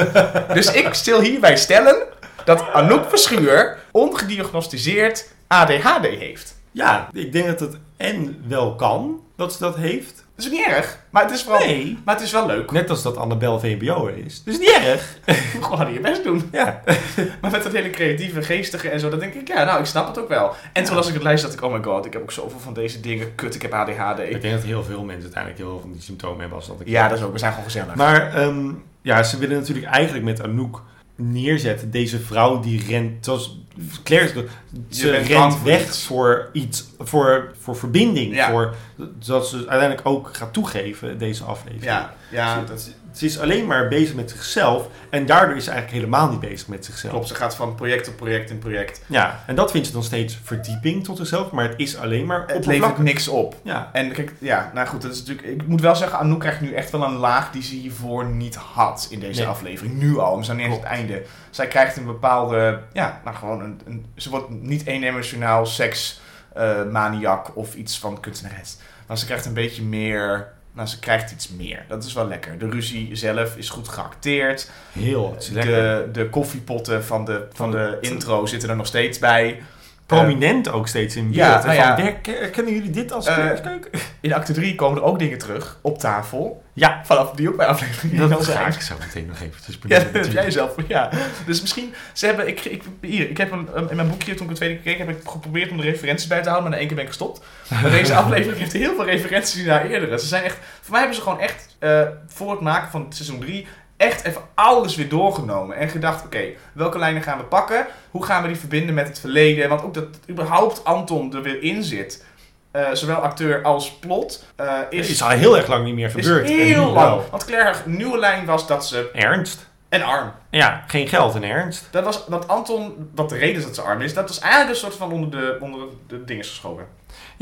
dus ik stil hierbij stellen dat Anouk Verschuur ongediagnosticeerd ADHD heeft. Ja, ik denk dat het en wel kan dat ze dat heeft. Dat is niet erg, maar het is vooral... Nee. Maar het is wel leuk. Net als dat Annabel VMBO is. Dus niet erg. Gewoon je best doen. Ja. Maar met dat hele creatieve, geestige en zo, dan denk ik, ja, nou, ik snap het ook wel. En toen las ik het lijst, dacht ik, oh my god, ik heb ook zoveel van deze dingen. Kut, ik heb ADHD. Ik denk dat heel veel mensen uiteindelijk heel veel van die symptomen hebben als dat ik. Ja, dat is ook, we zijn gewoon gezellig. Maar ehm, ja, ze willen natuurlijk eigenlijk met Anouk neerzetten. Deze vrouw die rent, zoals Claire ze rent voor weg iets. voor iets, voor, voor verbinding. Ja. Voor, zodat ze uiteindelijk ook gaat toegeven, deze aflevering. ja, ja, Ze- dat Ze is alleen maar bezig met zichzelf en daardoor is ze eigenlijk helemaal niet bezig met zichzelf. klopt. Ze gaat van project op project in project. Ja, en dat vindt ze dan steeds verdieping tot zichzelf, maar het is alleen maar Het levert niks op. Ja, En kijk, ja, nou goed, dat is natuurlijk. Ik moet wel zeggen, Anouk krijgt nu echt wel een laag die ze hiervoor niet had in deze Nee. aflevering. Nu al, zijn niet eens het einde. Zij krijgt een bepaalde, ja, nou gewoon een, een ze wordt niet eendimensionaal seks eh, maniak of iets van kunstenares. Maar ze krijgt een beetje meer, nou ze krijgt iets meer. Dat is wel lekker. De ruzie zelf is goed geacteerd. heel lekker. De, de koffiepotten van de, van de intro zitten er nog steeds bij. Prominent ook steeds in beeld. ja, hè, nou ja. herken- Herkennen jullie dit als Eh, keuken? In acte 3 komen er ook dingen terug op tafel. Ja, Vanaf die ook bij aflevering dat heel ga ik zo meteen nog eventjes Ja, benoemen. dat heb jij zelf. Ja. Dus misschien, ze hebben, ik, ik, hier, ik heb een, in mijn boekje, toen ik het tweede keer keek, heb ik geprobeerd om de referenties bij te houden, maar na één keer ben ik gestopt. Maar deze aflevering heeft heel veel referenties naar eerdere. Ze zijn echt, voor mij hebben ze gewoon echt, eh, voor het maken van seizoen 3, echt even alles weer doorgenomen. En gedacht, oké, welke lijnen gaan we pakken? Hoe gaan we die verbinden met het verleden? Want ook dat überhaupt Anton er weer in zit, eh, zowel acteur als plot, eh, is, is, al heel erg lang niet meer gebeurd. Heel lang. Want Claire, nieuwe lijn was dat ze, Ernst. en arm. Ja, geen geld en ernst. Dat was, want Anton, wat de reden is dat ze arm is, dat was eigenlijk een soort van onder de, onder de dingen geschoven.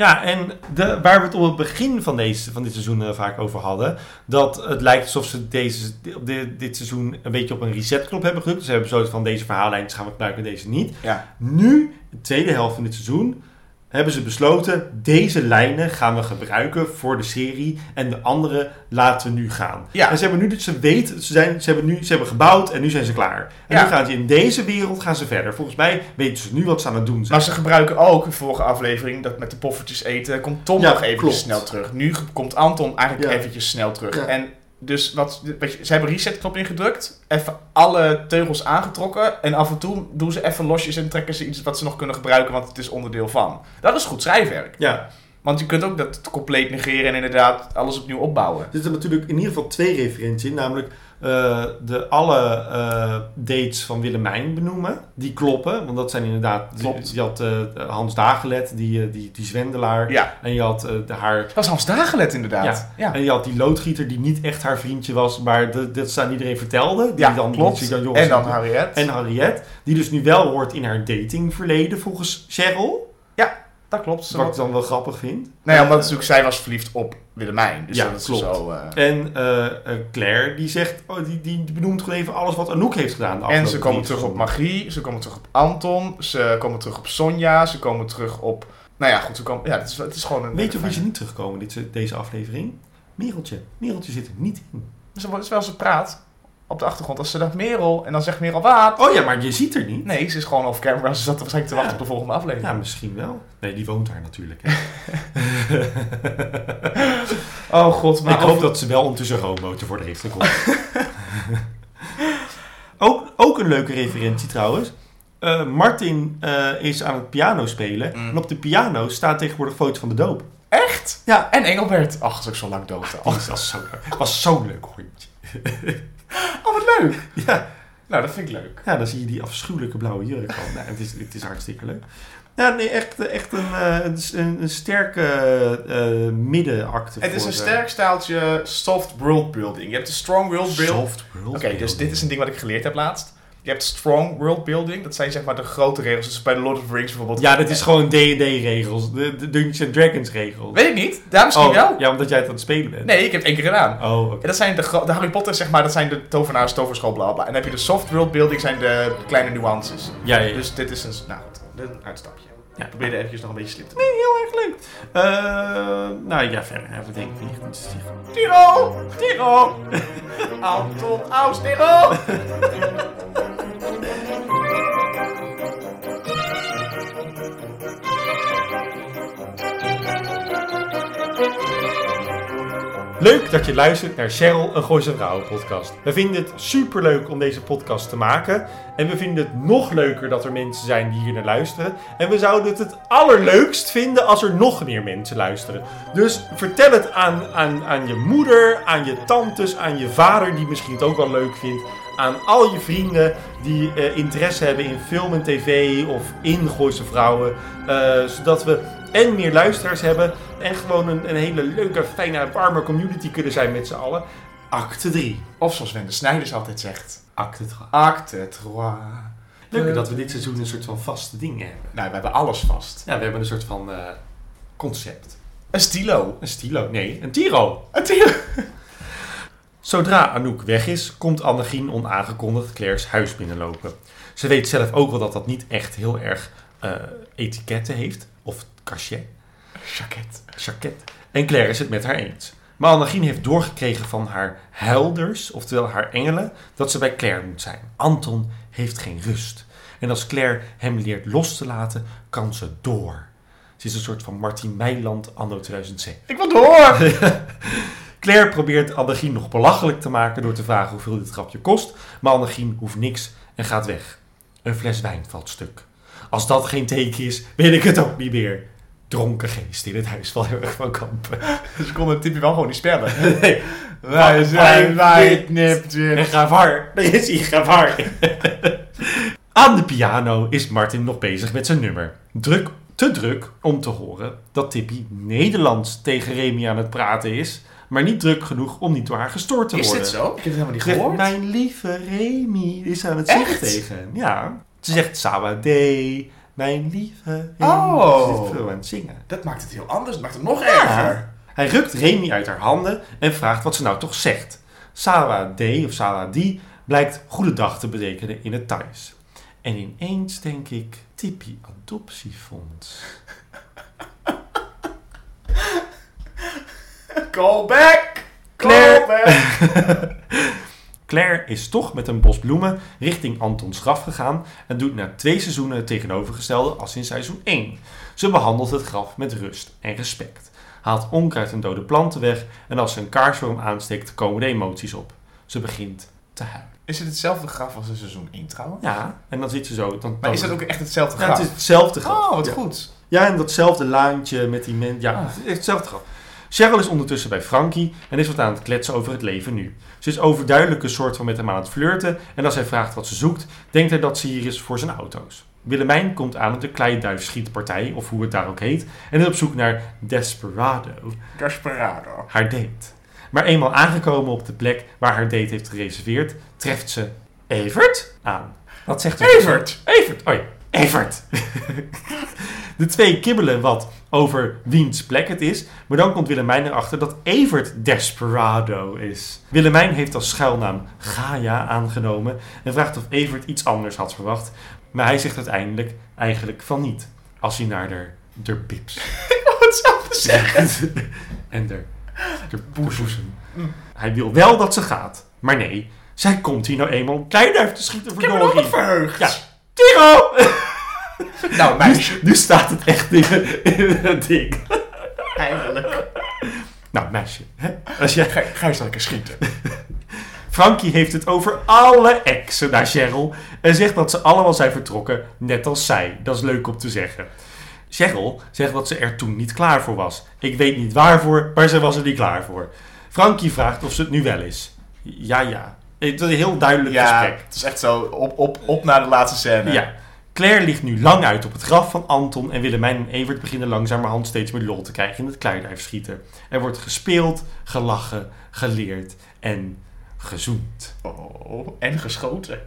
Ja, en de, waar we het op het begin van, deze, van dit seizoen eh, vaak over hadden, dat het lijkt alsof ze deze, dit, dit seizoen een beetje op een resetknop hebben gedrukt. Dus ze hebben besloten van deze verhaallijntjes gaan we gebruiken, deze niet. Ja. Nu, de tweede helft van dit seizoen, hebben ze besloten, deze lijnen gaan we gebruiken voor de serie en de andere laten we nu gaan. Ja. En ze hebben nu, dat ze weten, ze, zijn, ze, hebben nu, ze hebben gebouwd en nu zijn ze klaar. En Ja. nu gaan ze in deze wereld gaan ze verder. Volgens mij weten ze nu wat ze aan het doen zijn. Maar ze gebruiken ook, in de vorige aflevering, dat met de poffertjes eten, komt Tom Ja, nog eventjes klopt. snel terug. Nu komt Anton eigenlijk Ja. eventjes snel terug. Ja. En dus wat, weet je, ze hebben resetknop ingedrukt, even alle teugels aangetrokken en af en toe doen ze even losjes en trekken ze iets wat ze nog kunnen gebruiken, want het is onderdeel van. Dat is goed schrijfwerk. Ja, Want je kunt ook dat compleet negeren en inderdaad alles opnieuw opbouwen. Er zitten natuurlijk in ieder geval twee referenties in. Namelijk eh, de, alle eh, dates van Willemijn benoemen. Die kloppen, want dat zijn inderdaad... Klopt. Je had eh, Hans Dagelet, die, die, die zwendelaar. Ja, En je had de, haar... dat was Hans Dagelet inderdaad. Ja. En je had die loodgieter die niet echt haar vriendje was, maar de- dat ze aan iedereen vertelde. Die Ja, dan, klopt. die dan En dan Harriet. En Harriet, die dus nu wel hoort in haar datingverleden volgens Cheryl. Dat klopt. Wat ik dan wel grappig vind. Nee, omdat Eh, natuurlijk zij was verliefd op Willemijn. Dus Ja, dat is klopt. zo... eh, En eh, eh, Claire, die zegt, oh, die, die benoemt gewoon even alles wat Anouk heeft gedaan. En ze komen terug op. Magie, ze komen terug op Anton, ze komen terug op Sonja, ze komen terug op... Nou ja, goed, ze komen... Ja, het is, het is gewoon een... Weet je of wie ze niet terugkomen dit, deze aflevering? Mereltje. Mereltje zit er niet in. Wel ze praat op de achtergrond. Als ze dacht Merel en dan zegt Merel wat? Oh ja, maar je ziet er niet. Nee, ze is gewoon off camera. Ze zat waarschijnlijk te wachten Ja. op de volgende aflevering. Ja, misschien wel. Nee, die woont daar natuurlijk. Hè. Oh god, maar ik hoop dat ze wel ondertussen een roommotor voor de heeft gekocht. ook, ook een leuke referentie trouwens. Eh, Martin eh, is aan het piano spelen. Mm. En op de piano staat tegenwoordig foto's van de doop. Echt? Ja. En Engelbert. Ach, dat is ook zo lang dood. Oh, dat was zo'n leuk hondje. oh, wat leuk. Ja, Nou, dat vind ik leuk. ja, dan zie je die afschuwelijke blauwe jurk van. Nou, het, is, het is hartstikke leuk. Ja, nee, echt, echt een, eh, een, een, sterke middenacte. Het is een sterk staaltje soft world building. Je hebt de strong world building. soft world Oké, dus dit is een ding wat ik geleerd heb laatst. Je hebt strong world building. Dat zijn zeg maar de grote regels. Dus bij de Lord of the Rings bijvoorbeeld. Ja, dit is gewoon D&D-regels. De, de Dungeons and Dragons regels. Weet ik niet. Daar misschien oh, wel. Ja, omdat jij het aan het spelen bent. Nee, ik heb het één keer gedaan. Oh. Ja, dat zijn de, de Harry Potter, zeg maar, dat zijn de tovenaars, toverschool, bla bla. En dan heb je de soft world building, zijn de kleine nuances. Ja, ja, ja. Dus dit is een, nou goed, een uitstapje. Ja. Ik probeerde eventjes nog een beetje slim te Nee, heel erg leuk. Eh, nou ja, verder hebben we denk ik niet te zeggen. Tiro! Tiro! Anton Aus, Tiro! Leuk dat je luistert naar Cheryl, een Gooise Vrouwen podcast. We vinden het superleuk om deze podcast te maken. En we vinden het nog leuker dat er mensen zijn die hier naar luisteren. En we zouden het het allerleukst vinden als er nog meer mensen luisteren. Dus vertel het aan, aan, aan je moeder, aan je tantes, aan je vader die misschien het ook wel leuk vindt. Aan al je vrienden die eh, interesse hebben in film en tv of in Gooise Vrouwen. eh, zodat we en meer luisteraars hebben en gewoon een, een hele leuke, fijne, warme community kunnen zijn met z'n allen. Acte 3. Of zoals Wende Snijders altijd zegt. Acte 3. Acte trois. Leuk dat we dit seizoen een soort van vaste dingen hebben. Nou, we hebben alles vast. Ja, we hebben een soort van eh, concept. Een stilo. Een stilo, nee, een tiro. Een tiro. Zodra Anouk weg is, komt Annegien onaangekondigd Claire's huis binnenlopen. Ze weet zelf ook wel dat dat niet echt heel erg eh etiketten heeft, of cachet. Jacket. Jacket. En Claire is het met haar eens. Maar Annegien heeft doorgekregen van haar huilders, oftewel haar engelen, dat ze bij Claire moet zijn. Anton heeft geen rust. En als Claire hem leert los te laten, kan ze door. Ze is een soort van Martin Meiland anno 2007. Ik wil door! Claire probeert Annegien nog belachelijk te maken door te vragen hoeveel dit grapje kost. Maar Annegien hoeft niks en gaat weg. Een fles wijn valt stuk. Als dat geen teken is, weet ik het ook niet meer. Dronken geest in het huis van heel erg van Kampen. Ze konden het typje wel gewoon niet spellen. Nee, Wij zijn wij nipt en. Gavar, daar is hij, Gavar. Aan de piano is Martin nog bezig met zijn nummer. Druk, te druk om te horen dat Tippy Nederlands tegen Remy aan het praten is, maar niet druk genoeg om niet door haar gestoord te Is worden. dit zo? Ik heb het helemaal niet zegt, gehoord. mijn lieve Remy is aan het zingen tegen. Ja. Ze zegt, Sawade, mijn lieve. Oh. Ze is veel aan het zingen. Dat maakt het heel anders. Dat maakt het nog erger. Hij rukt Remy uit haar handen en vraagt wat ze nou toch zegt. Sawade of Sawadi blijkt goedendag te betekenen in het Thais. En ineens denk ik, Tippy Adoptiefonds. Call back! Claire. Back! Claire is toch met een bos bloemen richting Antons graf gegaan en doet na twee seizoenen het tegenovergestelde als in seizoen 1. Ze behandelt het graf met rust en respect, haalt onkruid en dode planten weg en als ze een kaars voor hem aansteekt komen de emoties op. Ze begint te huilen. Is het hetzelfde graf als in seizoen 1 trouwens? Ja, en dan zit ze zo. Dan, Maar is dat ook echt hetzelfde Ja, graf? het is hetzelfde graf. Oh, wat ja. goed. Ja, en datzelfde laantje met die mensen. Ja, Ah. het is hetzelfde graf. Cheryl is ondertussen bij Frankie en is wat aan het kletsen over het leven nu. Ze is overduidelijk een soort van met hem aan het flirten en als hij vraagt wat ze zoekt, denkt hij dat ze hier is voor zijn auto's. Willemijn komt aan op de kleiduifschietpartij, of hoe het daar ook heet, en is op zoek naar Desperado, Desperado. haar date. Maar eenmaal aangekomen op de plek waar haar date heeft gereserveerd, treft ze Evert aan. Wat zegt ze? Evert. Evert, oh ja, Evert. De twee kibbelen wat over wiens plek het is, maar dan komt Willemijn erachter dat Evert Desperado is. Willemijn heeft als schuilnaam Gaia aangenomen en vraagt of Evert iets anders had verwacht, maar hij zegt uiteindelijk eigenlijk van niet, als hij naar de, de bips Ik wou hetzelfde zeggen. en de, de boezem. Hij wil wel dat ze gaat, maar nee, zij komt hier nou eenmaal om kleiduif te schieten Ik heb me nog verdorie. verheugd. Ja. Tiro! Nou, meisje. Nu staat het echt in, in het ding. Eindelijk. Nou, meisje. Hè? Als jij... Ga, ga eens lekker schieten. Frankie heeft het over alle exen naar Cheryl. En zegt dat ze allemaal zijn vertrokken, net als zij. Dat is leuk om te zeggen. Cheryl zegt dat ze er toen niet klaar voor was. Ik weet niet waarvoor, maar ze was er niet klaar voor. Frankie vraagt of ze het nu wel is. Ja, ja. Het is een heel duidelijk Ja, gesprek. het is echt zo op, op, op naar de laatste scène. Ja. Claire ligt nu lang uit op het graf van Anton en Willemijn en Evert beginnen langzamerhand steeds meer lol te krijgen in het kleiduifschieten. Er wordt gespeeld, gelachen, geleerd en gezoend. Oh, en geschoten.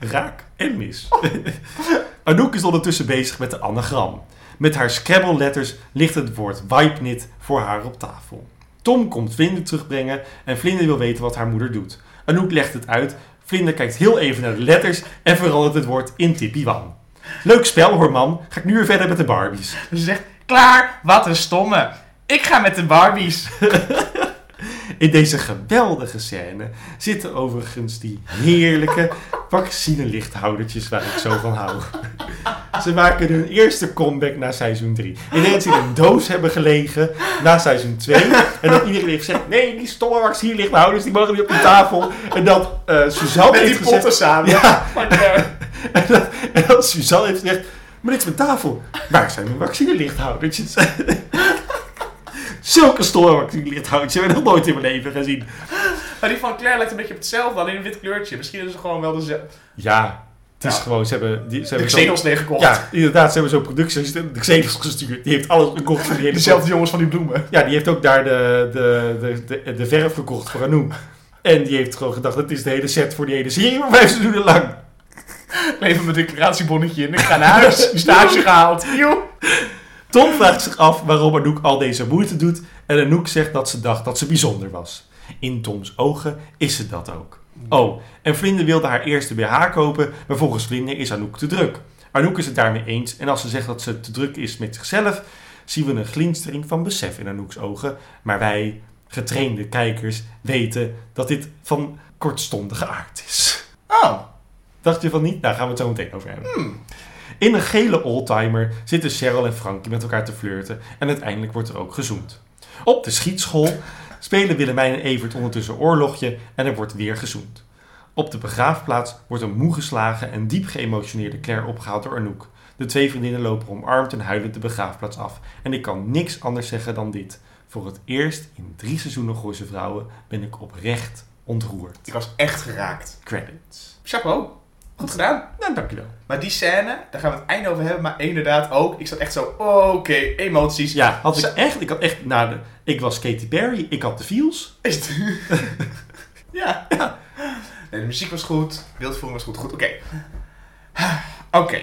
Raak en mis. Anouk is ondertussen bezig met de anagram. Met haar Scrabble-letters ligt het woord Wipenit voor haar op tafel. Tom komt Vlinder terugbrengen en Vlinder wil weten wat haar moeder doet. Anouk legt het uit, Vlinder kijkt heel even naar de letters en verandert het woord in Tippy Wan. Leuk spel hoor man, ga ik nu weer verder met de Barbies. Ze zegt, klaar, wat een stomme. Ik ga met de Barbies. In deze geweldige scène zitten overigens die heerlijke vaccinelichthoudertjes waar ik zo van hou. Ze maken hun eerste comeback na seizoen 3. Ik denk dat ze in een doos hebben gelegen na seizoen 2. En dat iedereen heeft gezegd, nee, die stomme vaccinelichthouders die mogen niet op de tafel. En dat eh Suzanne Met heeft die potten gezegd... samen. Ja, en dat, en dat Suzanne heeft gezegd, maar dit is mijn tafel. Waar zijn mijn vaccinelichthoudertjes? Zulke stomme vaccinelichthoudertjes heb ik nog nooit in mijn leven gezien. maar die van Claire lijkt een beetje op hetzelfde, alleen een wit kleurtje. Misschien is ze gewoon wel dezelfde. Ja, het is Ja. gewoon, ze hebben... Die, ze De hebben Xenos neergekocht. Ja, inderdaad, ze hebben zo'n productieassistent de Xenos gestuurd. Die heeft alles gekocht voor die hele Dezelfde jongens van die bloemen. Ja, die heeft ook daar de, de, de, de, de verf gekocht voor Anouk. En die heeft gewoon gedacht, dat is de hele set voor die hele serie, maar vijf seizoenen lang. Even mijn declaratiebonnetje in. Ik ga naar huis. Stage gehaald. Joe. Tom vraagt zich af waarom Anouk al deze moeite doet. En Anouk zegt dat ze dacht dat ze bijzonder was. In Toms ogen is ze dat ook. Oh, en Vlinder wilde haar eerste BH kopen, maar volgens Vlinder is Anouk te druk. Anouk is het daarmee eens en als ze zegt dat ze te druk is met zichzelf, zien we een glinstering van besef in Anouk's ogen. Maar wij, getrainde kijkers, weten dat dit van kortstondige aard is. Oh. Dacht je van niet? Daar gaan we het zo meteen over hebben. Hmm. In een gele oldtimer zitten Cheryl en Frankie met elkaar te flirten en uiteindelijk wordt er ook gezoend. Op de schietschool spelen Willemijn en Evert ondertussen oorlogje en er wordt weer gezoend. Op de begraafplaats wordt een moe geslagen en diep geëmotioneerde Claire opgehaald door Anouk. De twee vriendinnen lopen omarmd en huilend de begraafplaats af. En ik kan niks anders zeggen dan dit. Voor het eerst in drie seizoenen Gooise Vrouwen ben ik oprecht ontroerd. Ik was echt geraakt. Credits. Chapeau. Goed gedaan. Nou, dankjewel. Maar die scène, daar gaan we het einde over hebben. Maar inderdaad ook. Ik zat echt zo, oké, emoties. Ja, had ik echt, ik had echt, nou, de, ik was Katy Perry, ik had de feels. Is het- ja. Nee, de muziek was goed. Beeldvoering was goed. Goed, oké. Oké.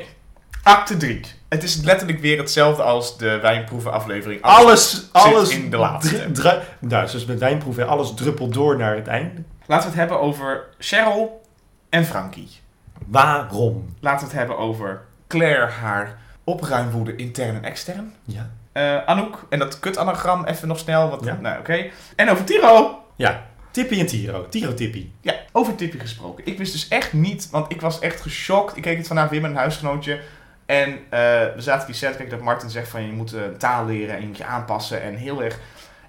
Acte 3. Het is letterlijk weer hetzelfde als de wijnproeven aflevering. Alles, alles in de laatste. nou, zoals met wijnproeven, alles druppelt door naar het einde. Laten we het hebben over Cheryl en Frankie. Waarom? Laten we het hebben over Claire, haar opruimwoede intern en extern. Ja. Eh, Anouk, en dat kut-anagram even nog snel. Want, Ja. Nou, oké. En over Tiro. Ja, Tippy en Tiro. Tiro Tippy. Ja, over Tippy gesproken. Ik wist dus echt niet, want ik was echt geschokt. Ik keek het vandaag weer met een huisgenootje. En eh, we zaten die set, kijk dat Martin zegt van je moet taal leren en je moet je aanpassen en heel erg.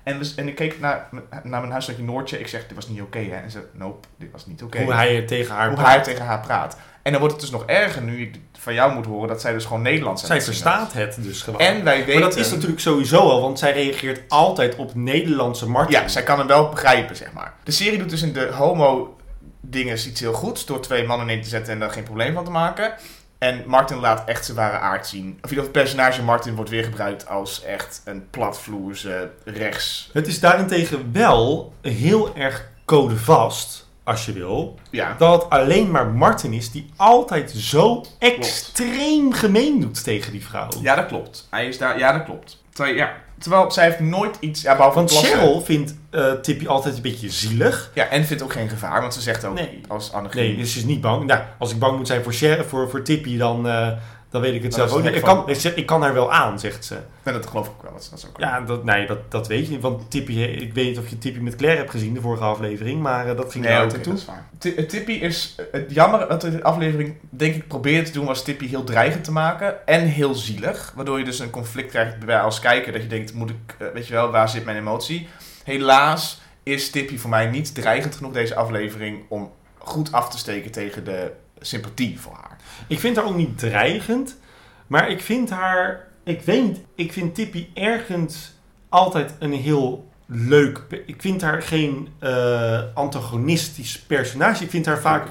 En, en ik keek naar, naar mijn huisgenootje Noortje. Ik zeg, dit was niet oké hè. En ze, nope, dit was niet oké. Hoe hij er tegen haar Hoe praat. hij tegen haar praat. En dan wordt het dus nog erger nu ik van jou moet horen dat zij dus gewoon Nederlands aan Zij verstaat het dus gewoon. En wij weten... maar dat is natuurlijk sowieso al, want zij reageert altijd op Nederlandse Martin. Ja, zij kan hem wel begrijpen, zeg maar. De serie doet dus in de homo dingen iets heel goeds door twee mannen in te zetten en daar geen probleem van te maken. En Martin laat echt zijn ware aard zien. Of in geval, het personage Martin wordt weer gebruikt als echt een platvloerse rechts. Het is daarentegen wel heel erg codevast, als je wil, Ja, dat het alleen maar Martin is die altijd zo extreem gemeen doet tegen die vrouw. ja dat klopt. Hij is daar, ja, dat klopt. Terwijl, ja, terwijl zij heeft nooit iets, ja, behalve Want plassen. Cheryl vindt eh, Tippy altijd een beetje zielig. Ja, en vindt ook geen gevaar, want ze zegt ook Nee. als Anne Nee, dus ze is niet bang. Nou, als ik bang moet zijn voor, Cher- voor, voor Tippy, dan, eh, dan weet ik het zelf ook niet. Ik kan, ik, zeg- ik kan haar wel aan, zegt ze. En dat geloof ik ook wel. Dat is, dat is ook Ja, dat, nee, dat, dat weet je niet. Want Tippy, ik weet niet of je Tippy met Claire hebt gezien, de vorige aflevering. Maar eh, dat ging Nee, altijd dat toe. eh, Tippy is... eh, Het jammer wat de aflevering, denk ik, probeerde te doen... was Tippy heel dreigend te maken. En heel zielig. Waardoor je dus een conflict krijgt bij als kijker. Dat je denkt, moet ik... eh, weet je wel, waar zit mijn emotie? Helaas is Tippy voor mij niet dreigend genoeg deze aflevering... om goed af te steken tegen de sympathie voor haar. Ik vind haar ook niet dreigend. Maar ik vind haar... Ik weet niet. Ik vind Tippy ergens altijd een heel leuk... Ik vind haar geen eh, antagonistisch personage. Ik vind haar vaak...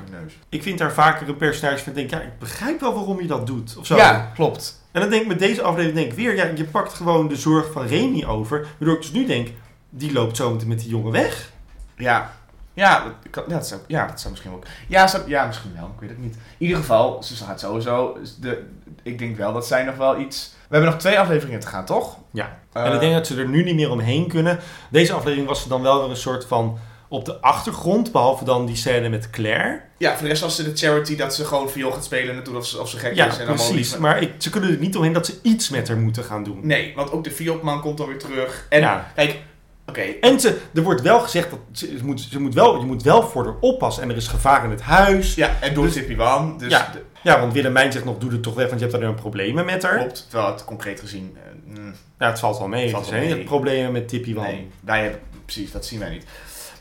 Ik vind haar vaker een personage van denk, ja, ik begrijp wel waarom je dat doet. Of zo. Ja, klopt. En dan denk ik met deze aflevering denk ik weer, ja, je pakt gewoon de zorg van Remy over. Waardoor ik dus nu denk, die loopt zo meteen met die jongen weg. Ja. Ja, dat, kan- ja, dat zou, ja, dat zou misschien ook. Ja, zou- ja, misschien wel. Ik weet het niet. In ieder geval, ze gaat sowieso. De, ik denk wel dat zij nog wel iets. We hebben nog twee afleveringen te gaan, toch? Ja. Eh, en ik denk dat ze er nu niet meer omheen kunnen. Deze aflevering was ze dan wel weer een soort van op de achtergrond. Behalve dan die scène met Claire. Ja, voor de rest was ze de charity dat ze gewoon viool gaat spelen en doet of ze, of ze gek Ja, is. En allemaal precies. lief- Maar ik, ze kunnen er niet omheen dat ze iets met haar moeten gaan doen. Nee, want ook de Fiopman komt dan weer terug. En Ja. kijk, oké. En ze, er wordt wel gezegd dat ze, ze moet, ze moet wel, je moet wel voor haar oppassen. En er is gevaar in het huis. Ja, en door Dus- Wan. Dus Ja. de- Ja, want Willemijn zegt nog, doe het toch weg, want je hebt daar dan problemen met haar. klopt. Terwijl het concreet gezien. eh, mm, Ja, het valt wel mee. Het zijn problemen met Tippy Wan. Nee, wij hebben, precies, dat zien wij niet.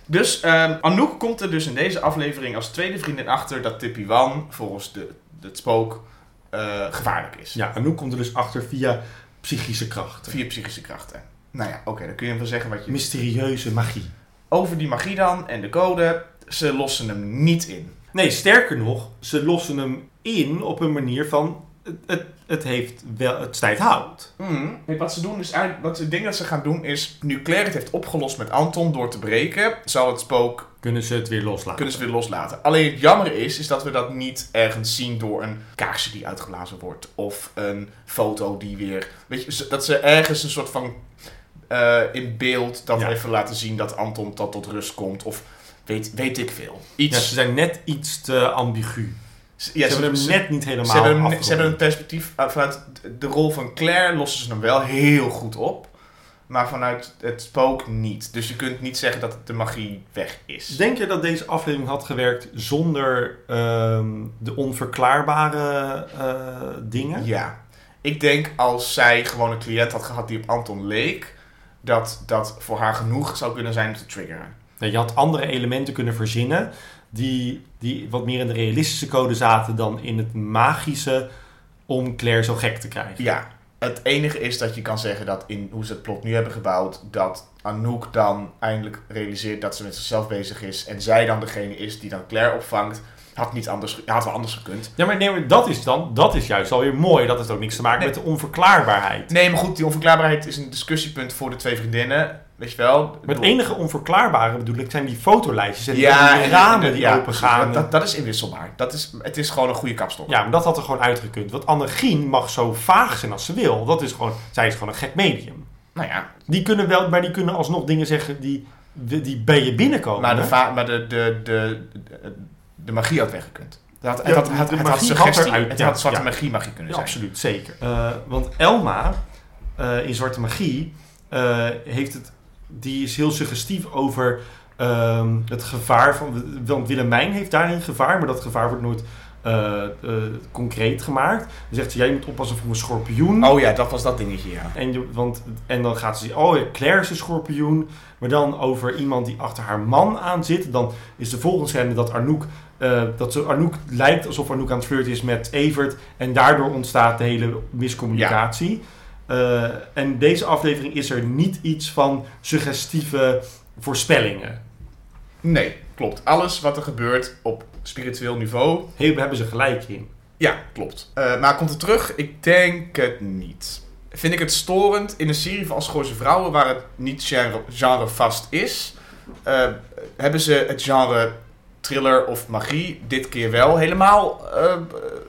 Dus ehm, Anouk komt er dus in deze aflevering als tweede vriendin achter dat Tippy Wan volgens de, het spook eh, gevaarlijk is. Ja, Anouk komt er dus achter via psychische krachten. Via psychische krachten. Nou ja, oké, dan kun je wel zeggen wat je... Mysterieuze magie. Over die magie dan en de code, ze lossen hem niet in. Nee, sterker nog, ze lossen hem in op een manier van... Het, het, het heeft wel... Het snijdt hout. Mm. Wat ze doen is eigenlijk, wat ik denk dat ze gaan doen is, nu Claire het heeft opgelost met Anton door te breken, zal het spook Kunnen ze het weer loslaten. kunnen ze weer loslaten. Alleen het jammer is, is dat we dat niet ergens zien door een kaarsje die uitgeblazen wordt. Of een foto die weer... Weet je, dat ze ergens een soort van eh, in beeld dat Ja. even laten zien dat Anton tot, tot rust komt. Of weet, weet ik veel. Ja, Iets... ze zijn net iets te ambigu. ja, ze hebben hem net niet helemaal ze hebben, hem- ze hebben een perspectief uh, vanuit de rol van Claire lossen ze hem wel heel goed op. Maar vanuit het spook niet. Dus je kunt niet zeggen dat de magie weg is. Denk je dat deze aflevering had gewerkt zonder ehm, de onverklaarbare eh, dingen? Ja. Ik denk als zij gewoon een cliënt had gehad die op Anton leek, dat dat voor haar genoeg zou kunnen zijn om te triggeren. Nee, je had andere elementen kunnen verzinnen die, die wat meer in de realistische code zaten dan in het magische om Claire zo gek te krijgen. Ja. Het enige is dat je kan zeggen dat in hoe ze het plot nu hebben gebouwd, dat Anouk dan eindelijk realiseert dat ze met zichzelf bezig is en zij dan degene is die dan Claire opvangt. Had niet anders, had wel anders gekund. Ja, maar nee, maar dat is dan, dat is juist alweer mooi. Dat heeft ook niks te maken Nee. met de onverklaarbaarheid. Nee, maar goed, die onverklaarbaarheid is een discussiepunt voor de twee vriendinnen. Weet je wel? Maar het enige onverklaarbare bedoel ik zijn die fotolijstjes en die, ja, die ramen die ja, open gaan. Dat, dat is inwisselbaar. Dat is, het is gewoon een goede kapstok. Ja, maar dat had er gewoon uitgekund. Want Annegien mag zo vaag zijn als ze wil. Dat is gewoon, zij is gewoon een gek medium. Nou ja, Die kunnen wel, maar die kunnen alsnog dingen zeggen die, die bij je binnenkomen. maar, de, maar de, de, de, de, de magie had weggekund. Het had, het Ja, had, het, had suggestie, het had zwarte ja. magie magie kunnen Ja, zijn. absoluut, zeker. Eh, want Elma eh, in Zwarte Magie eh, heeft het, die is heel suggestief over ehm, het gevaar van. Want Willemijn heeft daarin gevaar, maar dat gevaar wordt nooit eh, eh, concreet gemaakt. Dan zegt ze, jij moet oppassen voor een schorpioen. Oh ja, dat was dat dingetje, ja. En, je, want, en dan gaat ze oh ja, Claire is een schorpioen. Maar dan over iemand die achter haar man aan zit. Dan is de volgende scène dat Arnoek... eh, dat ze, Arnoek lijkt alsof Arnoek aan het flirten is met Evert. En daardoor ontstaat de hele miscommunicatie. En deze aflevering is er niet iets van suggestieve voorspellingen. Nee, klopt. Alles wat er gebeurt op spiritueel niveau, Heel hebben ze gelijk in. ja, klopt. Eh, maar komt het terug? Ik denk het niet. Vind ik het storend in een serie van Als Gooise Vrouwen, waar het niet genre, genre vast is, eh, hebben ze het genre thriller of magie dit keer wel helemaal eh,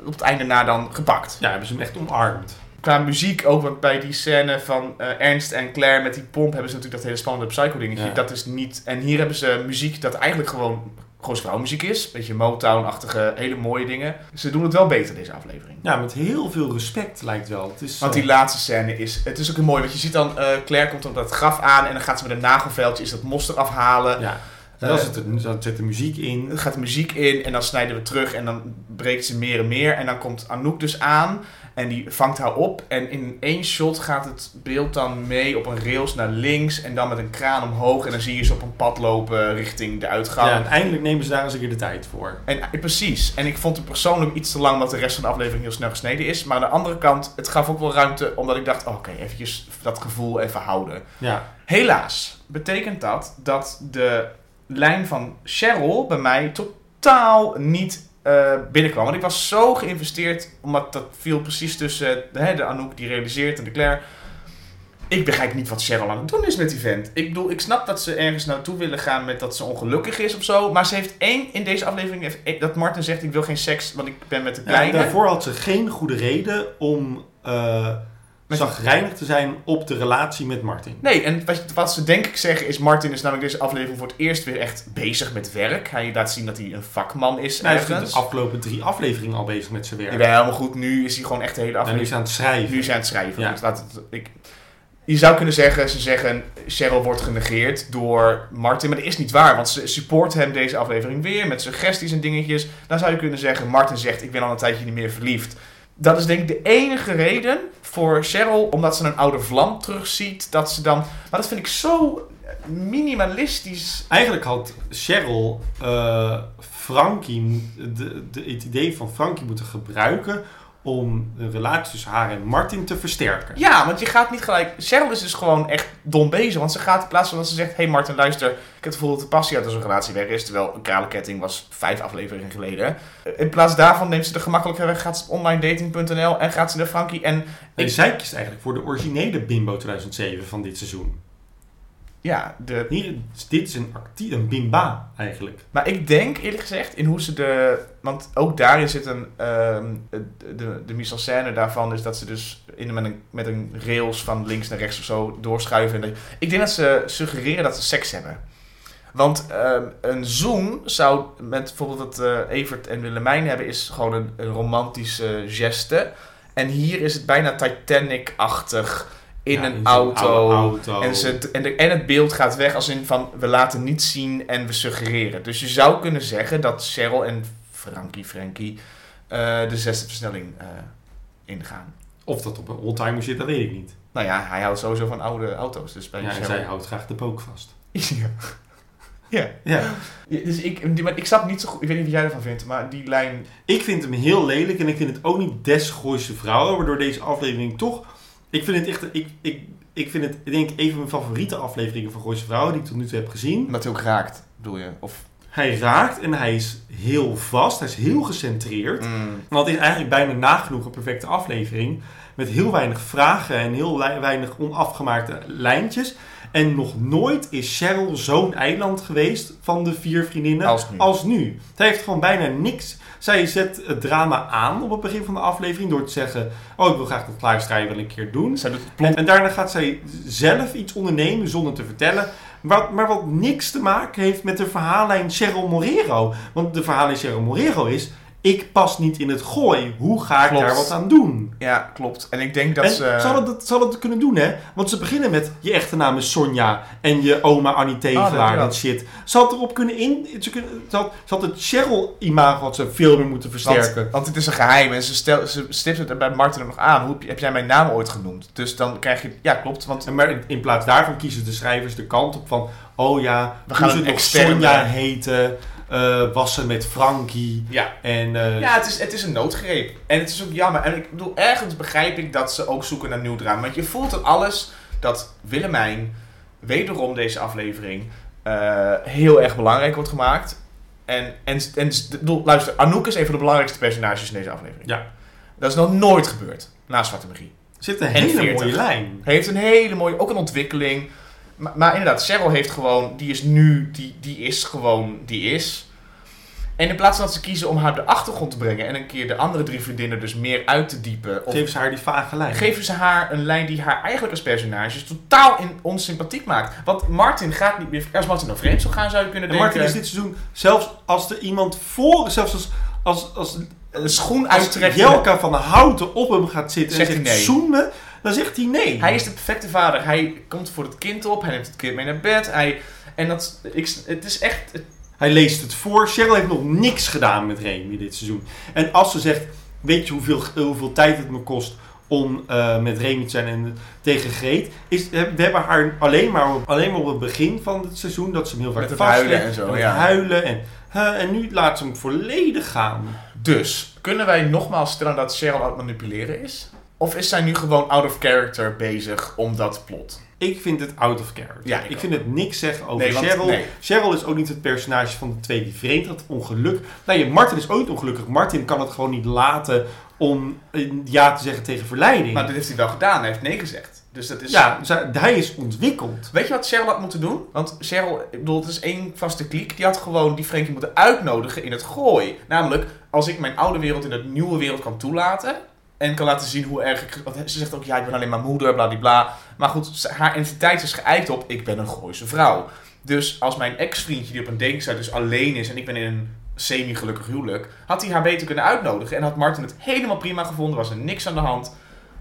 op het einde na dan gepakt. Ja, hebben ze hem echt omarmd. Qua muziek ook, want bij die scène van eh, Ernst en Claire met die pomp hebben ze natuurlijk dat hele spannende psycho dingetje. Ja. Dat is niet. En hier hebben ze muziek dat eigenlijk gewoon gewoon vrouwmuziek is. Beetje Motown-achtige, hele mooie dingen. Ze doen het wel beter deze aflevering. Ja, met heel veel respect lijkt wel. Het is, Want eh, die laatste scène is, het is ook een mooi, want je ziet dan, eh, Claire komt op dat graf aan en dan gaat ze met een nagelveldje is dat mos eraf halen. Ja, en dan Eh, zit, er, dan zit de muziek in. Er gaat de muziek in en dan snijden we terug en dan breekt ze meer en meer. En dan komt Anouk dus aan en die vangt haar op. En in één shot gaat het beeld dan mee op een rails naar links en dan met een kraan omhoog. En dan zie je ze op een pad lopen richting de uitgang. Ja, en eindelijk nemen ze daar eens een keer de tijd voor. En eh, precies. En ik vond het persoonlijk iets te lang, omdat de rest van de aflevering heel snel gesneden is. Maar aan de andere kant, het gaf ook wel ruimte, omdat ik dacht, oh, oké, eventjes dat gevoel even houden. Ja, Helaas betekent dat dat de lijn van Cheryl bij mij totaal niet eh, binnenkwam. Want ik was zo geïnvesteerd, omdat dat viel precies tussen eh, hè, de Anouk die realiseert en de Claire. Ik begrijp niet wat Cheryl aan het doen is met die vent. Ik bedoel, ik snap dat ze ergens naartoe willen gaan met dat ze ongelukkig is of zo. Maar ze heeft één in deze aflevering, heeft één- dat Martin zegt ik wil geen seks, want ik ben met de ja kleine. daarvoor had ze geen goede reden om eh zagrijnig te zijn op de relatie met Martin. Nee, en wat, wat ze denk ik zeggen is... Martin is namelijk deze aflevering voor het eerst weer echt bezig met werk. Hij laat zien dat hij een vakman is Hij is de afgelopen drie afleveringen al bezig met zijn werk. Ja, helemaal goed. Nu is hij gewoon echt de hele En nu is aflevering... hij aan het schrijven. Nu is hij aan het schrijven. Ja. Dus laat het, ik, je zou kunnen zeggen, ze zeggen... Cheryl wordt genegeerd door Martin. Maar dat is niet waar. Want ze support hem deze aflevering weer. Met suggesties en dingetjes. Dan zou je kunnen zeggen... Martin zegt, ik ben al een tijdje niet meer verliefd. Dat is denk ik de enige reden voor Cheryl. Omdat ze een oude vlam terugziet. Dat ze dan... Maar dat vind ik zo minimalistisch Eigenlijk had Cheryl eh, Frankie, de, de, het idee van Frankie moeten gebruiken om de relatie tussen haar en Martin te versterken. Ja, want je gaat niet gelijk... Cheryl is dus gewoon echt dom bezig. Want ze gaat in plaats van dat ze zegt... Hé hey Martin, luister. Ik heb het gevoel dat de passie uit onze relatie weg is. Terwijl een kralenketting was vijf afleveringen geleden. In plaats daarvan neemt ze de gemakkelijke weg. Gaat ze op onlinedating.nl en gaat ze naar Frankie. En En ik, zij kiest eigenlijk voor de originele Bimbo 2007 van dit seizoen. Ja, de, Hier, dit is een, actie, een bimba eigenlijk. maar ik denk eerlijk gezegd in hoe ze de... Want ook daarin zit een... ehm, de, de mise en scène daarvan is dat ze dus in, met, een, met een rails van links naar rechts of zo doorschuiven. En dat- ik denk dat ze suggereren dat ze seks hebben. Want ehm, een zoen zou met bijvoorbeeld wat eh, Evert en Willemijn hebben, is gewoon een, een romantische geste. En hier is het bijna Titanic-achtig in Ja, een auto. En, ze, en, de, en het beeld gaat weg als in van we laten niet zien en we suggereren. Dus je zou kunnen zeggen dat Cheryl en Frankie, Frankie eh, de zesde versnelling eh, ingaan. Of dat op een oldtimer zit, dat weet ik niet. Nou ja, hij houdt sowieso van oude auto's. Dus bij Ja, Cheryl... zij houdt graag de pook vast. ja. ja. Ja. Ja, Dus ik, maar ik snap niet zo goed, ik weet niet wat jij ervan vindt, maar die lijn... Ik vind hem heel lelijk en ik vind het ook niet des Gooise vrouwen, waardoor deze aflevering toch... Ik vind het echt, ik, ik, ik vind het, ik denk een van mijn favoriete afleveringen van Gooise Vrouwen die ik tot nu toe heb gezien. Omdat hij ook raakt, bedoel je? Of... Hij raakt en hij is heel vast, hij is heel gecentreerd. Mm. Want het is eigenlijk bijna nagenoeg een perfecte aflevering. Met heel weinig vragen en heel weinig onafgemaakte lijntjes. En nog nooit is Cheryl zo'n eiland geweest van de vier vriendinnen Als nu. als nu. Zij heeft gewoon bijna niks. Zij zet het drama aan op het begin van de aflevering door te zeggen... Oh, ik wil graag dat livestream wel een keer doen. Zij doet. En, en daarna gaat zij zelf iets ondernemen zonder te vertellen. Wat, maar wat niks te maken heeft met de verhaallijn Cheryl Morero. Want de verhaallijn Cheryl Morero is... ik pas niet in het gooi. Hoe ga ik Klopt. daar wat aan doen? Ja, klopt. En ik denk dat en ze... ze hadden dat, hadden het kunnen doen, hè? Want ze beginnen met je echte naam is Sonja en je oma Annie Tegelaar Ah, en dat- shit. Ze had erop kunnen in... Ze, kunnen, ze, had, ze had het Cheryl-imago had ze veel meer moeten versterken. Want, want het is een geheim en ze, stel, ze stipt het er bij Martin ook nog aan. Hoe heb, jij mijn naam ooit genoemd? Dus dan krijg je... Ja, klopt. Want En Maar in, in plaats daarvan kiezen de schrijvers de kant op van... Oh ja, We gaan ze een nog Sonja heten. Eh was ze met Frankie. ja, En eh, Ja, het is, het is een noodgreep. En het is ook jammer. En ik bedoel, ergens begrijp ik dat ze ook zoeken naar nieuw drama. Want je voelt aan alles dat Willemijn, wederom deze aflevering, eh, heel erg belangrijk wordt gemaakt. En, en, en bedoel, luister, Anouk is een van de belangrijkste personages in deze aflevering. Ja. Dat is nog nooit gebeurd, na Zwarte Magie. zit een En hele 40. mooie lijn. Hij heeft een hele mooie, ook een ontwikkeling. Maar, maar inderdaad, Cheryl heeft gewoon, die is nu, die, die is gewoon, die is. En in plaats van dat ze kiezen om haar op de achtergrond te brengen en een keer de andere drie vriendinnen dus meer uit te diepen, of Geven ze haar die vage lijn. geven ze haar een lijn die haar eigenlijk als personage totaal in onsympathiek maakt. Want Martin gaat niet meer, als Martin naar vreemd zou gaan, zou je kunnen En denken, Martin is dit seizoen, zelfs als er iemand voor, zelfs als, als, als, een schoen als uittrekt. Jelka van de Houten op hem gaat zitten Zegt en zegt nee. zoen me, dan zegt hij nee. Hij is de perfecte vader. Hij komt voor het kind op, hij neemt het kind mee naar bed. Hij, en dat, ik, het is echt, Hij leest het voor. Cheryl heeft nog niks gedaan met Remy dit seizoen. En als ze zegt, weet je hoeveel, hoeveel tijd het me kost om eh, met Remy te zijn en tegen Greet. Is, we hebben haar alleen maar, alleen maar op het begin van het seizoen, dat ze hem heel vaak Met huilen en zo, het ja. huilen en, en nu laat ze hem volledig gaan. Dus, kunnen wij nogmaals stellen dat Cheryl aan het manipuleren is? Of is zij nu gewoon out of character bezig om dat plot? Ik vind het out of character. Ja, ik vind het niks zeggen over Nee, want- Cheryl. nee. Cheryl is ook niet het personage van de twee die vreemd gaat. Ongeluk. Nee, Martin is ooit ongelukkig. Martin kan het gewoon niet laten om eh, ja te zeggen tegen verleiding. Maar dat heeft hij wel gedaan, hij heeft nee gezegd. Dus dat is... ja, hij is ontwikkeld. Weet je wat Cheryl had moeten doen? Want Cheryl, ik bedoel, het is één vaste kliek. Die had gewoon die Frankie moeten uitnodigen in het gooi. Namelijk, als ik mijn oude wereld in het nieuwe wereld kan toelaten... En kan laten zien hoe erg ik... Want ze zegt ook, ja, ik ben alleen maar moeder, bladibla. Maar goed, haar identiteit is geëikt op, ik ben een Gooise vrouw. Dus als mijn ex-vriendje die op een dating dus alleen is... en ik ben in een semi-gelukkig huwelijk... had hij haar beter kunnen uitnodigen. En had Martin het helemaal prima gevonden. Was er niks aan de hand.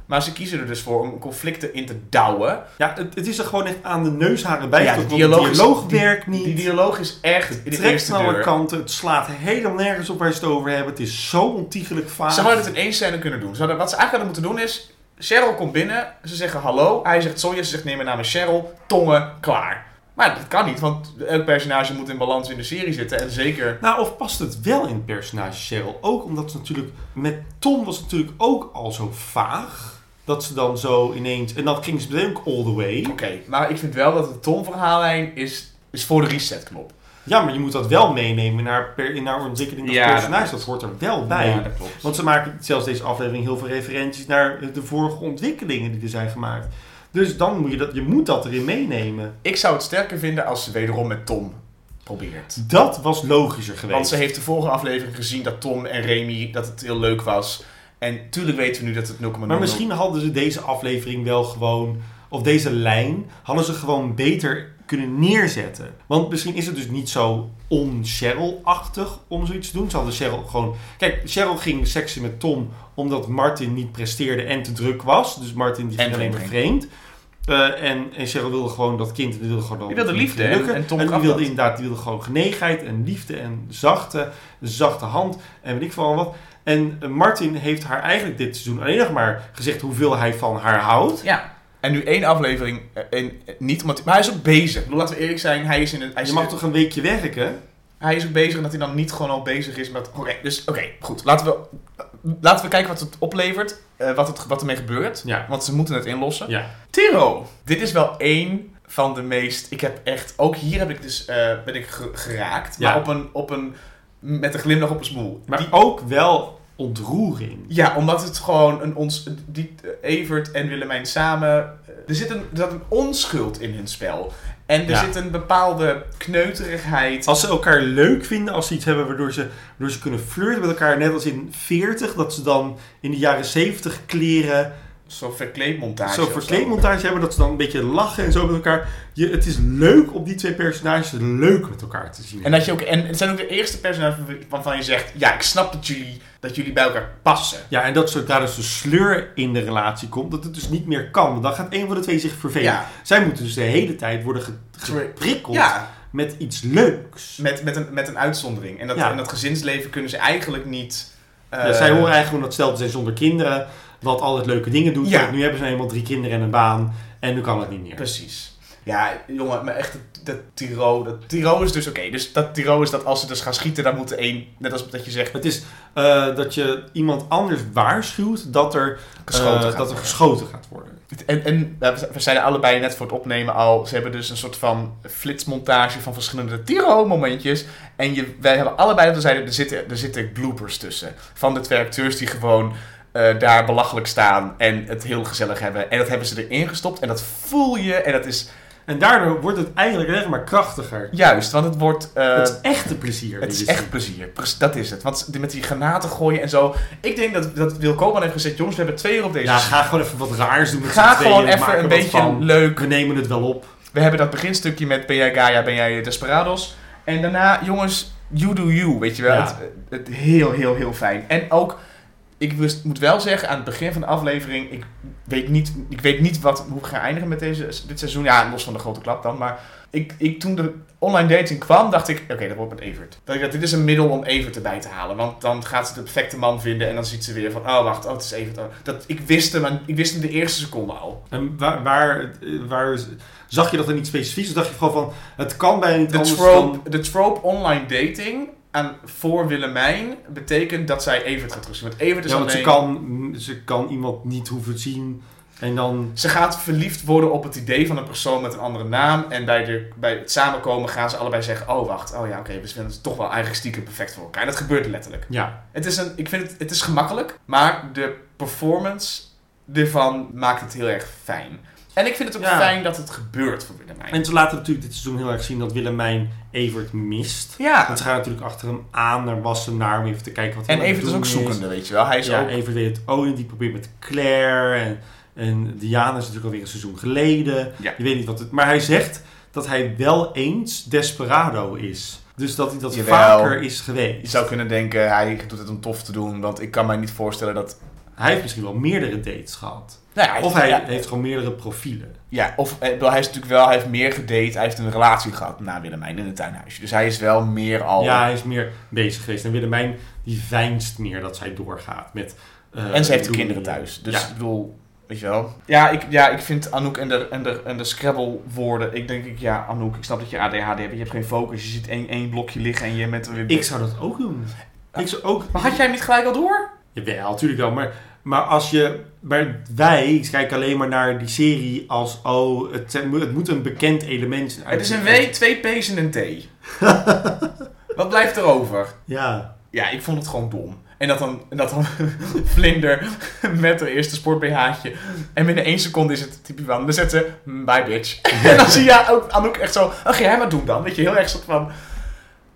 Maar ze kiezen er dus voor om conflicten in te douwen. Ja, het, het is er gewoon echt aan de neusharen bij. Ja, de dialoog werkt niet. Die dialoog is echt het trekt naar alle kanten. Het slaat helemaal nergens op waar ze het over hebben. Het is zo ontiegelijk vaag. Ze hadden het in één scène kunnen doen. Ze hadden, wat ze eigenlijk hadden moeten doen is... Cheryl komt binnen, ze zeggen hallo. Hij zegt Sonja, ze zegt nee, mijn naam is Cheryl. Tongen, klaar. Maar dat kan niet, want elk personage moet in balans in de serie zitten. En zeker... Nou, of past het wel in het personage Cheryl? Ook omdat ze natuurlijk... Met Tom was het natuurlijk ook al zo vaag. Dat ze dan zo ineens... En dan ging ze meteen ook all the way. Oké, maar ik vind wel dat de Tom-verhaallijn is, is voor de resetknop. Ja, maar je moet dat wel meenemen naar, per, in haar ontwikkeling als Ja, dat personage. Dat, hoort er wel bij. Ja, dat klopt. Want ze maken zelfs deze aflevering heel veel referenties naar de vorige ontwikkelingen die er zijn gemaakt. Dus dan moet je dat, je moet dat erin meenemen. Ik zou het sterker vinden als ze wederom met Tom probeert. Dat was logischer geweest. Want ze heeft de vorige aflevering gezien dat Tom en Remy, dat het heel leuk was. En tuurlijk weten we nu dat het 0,0... Maar misschien hadden ze deze aflevering wel gewoon, of deze lijn, hadden ze gewoon beter kunnen neerzetten. Want misschien is het dus niet zo on-Cheryl-achtig om zoiets te doen. Ze hadden Cheryl gewoon... Kijk, Cheryl ging seksen met Tom omdat Martin niet presteerde en te druk was. Dus Martin die ging alleen maar vreemd. Eh, en, en Cheryl wilde gewoon dat kind, die wilde gewoon dat Die wilde liefde en- lukken. en Tom die wilde dat. inderdaad, die wilde gewoon genegenheid en liefde en zachte, zachte hand en weet ik veel wat. En eh, Martin heeft haar eigenlijk dit seizoen alleen nog maar gezegd hoeveel hij van haar houdt. Ja. En nu één aflevering, eh, in, eh, niet omdat, maar hij is ook bezig. Ik bedoel, laten we eerlijk zijn, hij is in het... Hij Je mag toch een weekje werken? Hij is ook bezig en dat hij dan niet gewoon al bezig is met... Oké, dus oké, goed. Laten we, laten we kijken wat het oplevert. eh, wat, het, wat ermee gebeurt. Ja. Want ze moeten het inlossen. Ja. Tiro. Dit is wel één van de meest... Ik heb echt... Ook hier heb ik dus, eh, ben ik ge- geraakt. Maar Ja. op een, op een... Met een glimlach op een smoel. Maar Die- ook wel ontroering. ja, omdat het gewoon een ons... Die, Evert en Willemijn samen... eh, Er zit een, er zat een onschuld in hun spel. En er Ja. zit een bepaalde kneuterigheid. Als ze elkaar leuk vinden, als ze iets hebben waardoor ze, waardoor ze kunnen flirten met elkaar, net als in 40, dat ze dan in de jaren 70 kleren zo'n verkleedmontage. Zo'n zo. verkleedmontage hebben dat ze dan een beetje lachen en zo met elkaar. Je, het is leuk om die twee personages leuk met elkaar te zien. En, dat je ook, en het zijn ook de eerste personages waarvan je zegt... Ja, ik snap dat jullie, dat jullie bij elkaar passen. Ja, en dat zodra dus de sleur in de relatie komt, dat het dus niet meer kan. Want dan gaat een van de twee zich vervelen. Ja. Zij moeten dus de hele tijd worden ge- geprikkeld Ja, met iets leuks. met, met, een, met een uitzondering. En dat, Ja. en dat gezinsleven kunnen ze eigenlijk niet... eh, Ja, zij horen eigenlijk gewoon dat stel te zijn zonder kinderen, wat altijd leuke dingen doet. Ja. Nu hebben ze eenmaal drie kinderen en een baan en nu kan het niet meer. Precies. Ja, jongen, maar echt, dat, dat Tiro, dat Tiro is dus oké. Dus dat Tiro is dat als ze dus gaan schieten, dan moet er één, net als dat je zegt, Het is eh, dat je iemand anders waarschuwt dat er, geschoten eh, gaat dat er worden. geschoten gaat worden. En, en we- we zeiden allebei net voor het opnemen al, ze hebben dus een soort van flitsmontage van verschillende Tiro-momentjes. En je, wij hebben allebei dat we zeiden, er zitten, er zitten bloopers tussen. Van de twee acteurs die gewoon eh, daar belachelijk staan en het heel gezellig hebben. En dat hebben ze erin gestopt en dat voel je en dat is En daardoor wordt het eigenlijk alleen maar krachtiger. juist, want het wordt... eh, het is echte plezier. Het is echt plezier. Dat is het. Want met die granaten gooien en zo. Ik denk dat, dat Wil Koopman heeft gezegd: jongens, we hebben twee uur op deze. Ja, ga gewoon even wat raars doen met Ga gewoon even een beetje van. leuk. We nemen het wel op. We hebben dat beginstukje met ben jij Gaia, ben jij Desperados. En daarna, jongens, you do you. Weet je wel. Ja. Het, het heel, heel, heel fijn. En ook, ik wist- moet wel zeggen, aan het begin van de aflevering, ik weet niet, ik weet niet wat, hoe we gaan eindigen met deze, dit seizoen. Ja, los van de grote klap dan. Maar ik, ik, toen de online dating kwam, dacht ik, oké, dat wordt met Evert. Dat ik dacht, dit is een middel om Evert erbij te halen. Want dan gaat ze de perfecte man vinden en dan ziet ze weer van, oh wacht, oh het is Evert. Oh, dat, ik wist hem, ik wist hem de eerste seconde al. En waar, waar, waar zag je dat er niet specifiek? Of dacht je gewoon van, het kan bijna niet De anders trope, dan... de trope online dating aan, voor Willemijn betekent dat zij Evert gaat terugzien. Want Evert is Ja, want ze alleen... kan, ze kan iemand niet hoeven zien en dan... Ze gaat verliefd worden op het idee van een persoon met een andere naam. En bij, de, bij het samenkomen gaan ze allebei zeggen... Oh, wacht. Oh ja, oké. we vinden het toch wel eigenlijk stiekem perfect voor elkaar. En dat gebeurt letterlijk. Ja, Het is een, ik vind het, het is gemakkelijk. Maar de performance ervan maakt het heel erg fijn. En ik vind het ook Ja. fijn dat het gebeurt voor Willemijn. en ze laten natuurlijk dit seizoen heel erg zien dat Willemijn Evert mist. ja. Want ze gaan natuurlijk achter hem aan naar Wassenaar om even te kijken wat hij En Evert is ook zoekende, weet je wel. Hij is Ja, ook... Evert weet het niet. Die probeert met Claire. En, en Diana is natuurlijk alweer een seizoen geleden. Ja. Je weet niet wat het... Maar hij zegt dat hij wel eens desperado is. Dus dat hij dat Jawel. vaker is Je geweest. zou kunnen denken, hij doet het om tof te doen. Want ik kan mij niet voorstellen dat... Hij heeft misschien wel meerdere dates gehad. Nou ja, Of hij ja, heeft gewoon meerdere profielen. Ja, of eh, wel, hij is natuurlijk wel, hij heeft meer gedate, hij heeft een relatie gehad na Willemijn in het tuinhuisje. Dus hij is wel meer al. Ja, hij is meer bezig geweest. En Willemijn, die veinst meer dat zij doorgaat met... eh, en ze heeft de kinderen thuis. Dus Ja. ik bedoel, weet je wel. Ja, ik, ja, ik vind Anouk en de, en de, en de Scrabble woorden. Ik denk, ik, ja, Anouk, ik snap dat je ADHD hebt. Je hebt geen focus. Je ziet één, één blokje liggen en je bent er weer. Ik zou dat ook doen. Ik zou ook... Maar had jij hem niet gelijk al door? Jawel, natuurlijk wel. Maar, maar als je... Maar wij kijken alleen maar naar die serie als... Oh, het, het moet een bekend element zijn. Het is een W, twee P's en een T. Wat blijft er over? Ja. Ja, ik vond het gewoon dom. En dat dan, dat dan Vlinder met haar eerste sport BH'tje. En binnen één seconde is het typisch van. Dan zet ze, "Mm, bye bitch. en dan zie je ook Anouk echt zo, ach jij maar doen dan. Weet je, heel erg soort van...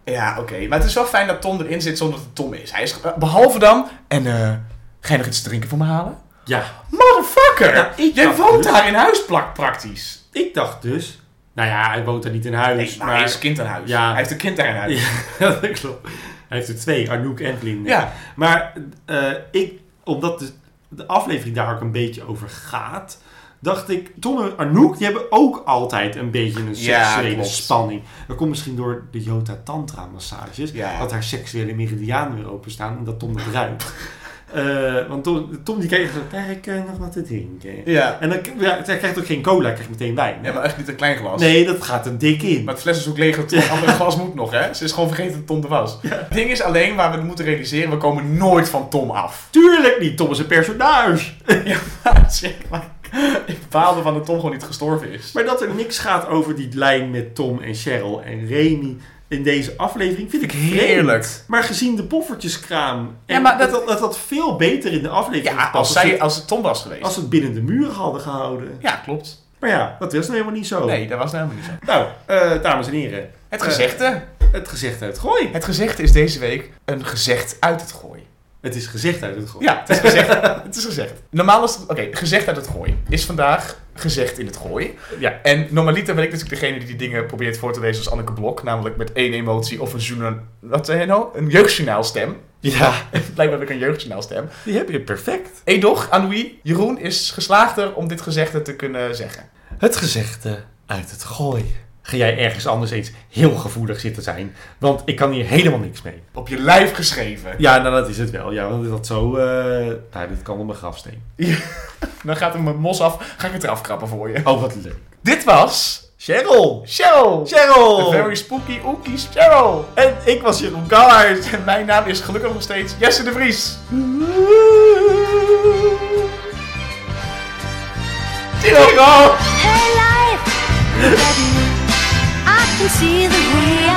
Ja, oké. Maar het is wel fijn dat Tom erin zit zonder dat het Tom is. Hij is eh, behalve dan, en eh, ga je nog iets te drinken voor me halen? Ja. Motherfucker! Ja, Jij woont dus- daar in huis plak, praktisch. Ik dacht dus... Nou ja, hij woont er niet in huis. Nee, maar, maar hij is kind aan huis. Ja. Hij heeft een kind daar in huis. Ja, dat klopt. Hij heeft er twee, Arnoek en Vlinder. Ja. Maar eh, ik, omdat de, de aflevering daar ook een beetje over gaat, dacht ik, Tom en Arnoek, die hebben ook altijd een beetje een seksuele spanning. Dat komt misschien door de Jota Tantra massages, Ja. dat haar seksuele meridianen weer openstaan en dat Tom het ruikt. Eh, want Tom, Tom die kijkt zo, krijg ik eh, nog wat te drinken? Ja. En dan ja, hij krijgt ook geen cola, hij krijgt meteen wijn. Ja, maar echt niet een klein glas. Nee, dat gaat er dik in. Maar het fles is ook leeg, het andere glas moet nog, hè? Ze is gewoon vergeten dat Tom er was. Het ding is alleen waar we het moeten realiseren, we komen nooit van Tom af. Tuurlijk niet, Tom is een personage. ja, maar zeg maar. Ik baalde van dat Tom gewoon niet gestorven is. Maar dat er niks gaat over die lijn met Tom en Cheryl en Remy in deze aflevering vind ik Heerlijk. vreemd. Maar gezien de poffertjeskraam. En Ja, maar dat, dat- dat, veel beter in de aflevering Ja, als, zij, ze, als het Tom was geweest. als ze het binnen de muren hadden gehouden. Ja, klopt. Maar ja, dat was nou helemaal niet zo. Nee, dat was nou helemaal niet zo. Nou, eh, dames en heren. Het Eh, gezegde. het gezegd uit gooi. Het gezegde is deze week een gezegd uit het gooi. Het is gezegd uit het gooi. Ja, het is gezegd. het is gezegd. Normaal is het... Oké, gezegd uit het gooi. Is vandaag gezegd in het gooi. Ja. En normaliter ben ik natuurlijk degene die die dingen probeert voor te lezen als Anneke Blok. Namelijk met één emotie of een journaal... Wat zei je nou? Een jeugdjournaalstem. Ja, Blijkbaar heb ik een jeugdjournaalstem. die heb je perfect. Edoch, Anoui, Jeroen is geslaagder om dit gezegde te kunnen zeggen. Het gezegde uit het gooi. Ga jij ergens anders eens heel gevoelig zitten zijn? Want ik kan hier helemaal niks mee. Op je lijf geschreven. Ja, nou dat is het wel. Ja, want dat zo... eh nou, dit kan op mijn grafsteen. Dan gaat er mijn mos af. Ga ik het eraf krabben voor je. Oh, wat leuk. Dit was... Cheryl! Cheryl! Cheryl! Very spooky ookie Cheryl! En ik was Jeroen Kaart. En mijn naam is gelukkig nog steeds Jesse de Vries. Cheryl! Hey life, can see the rain.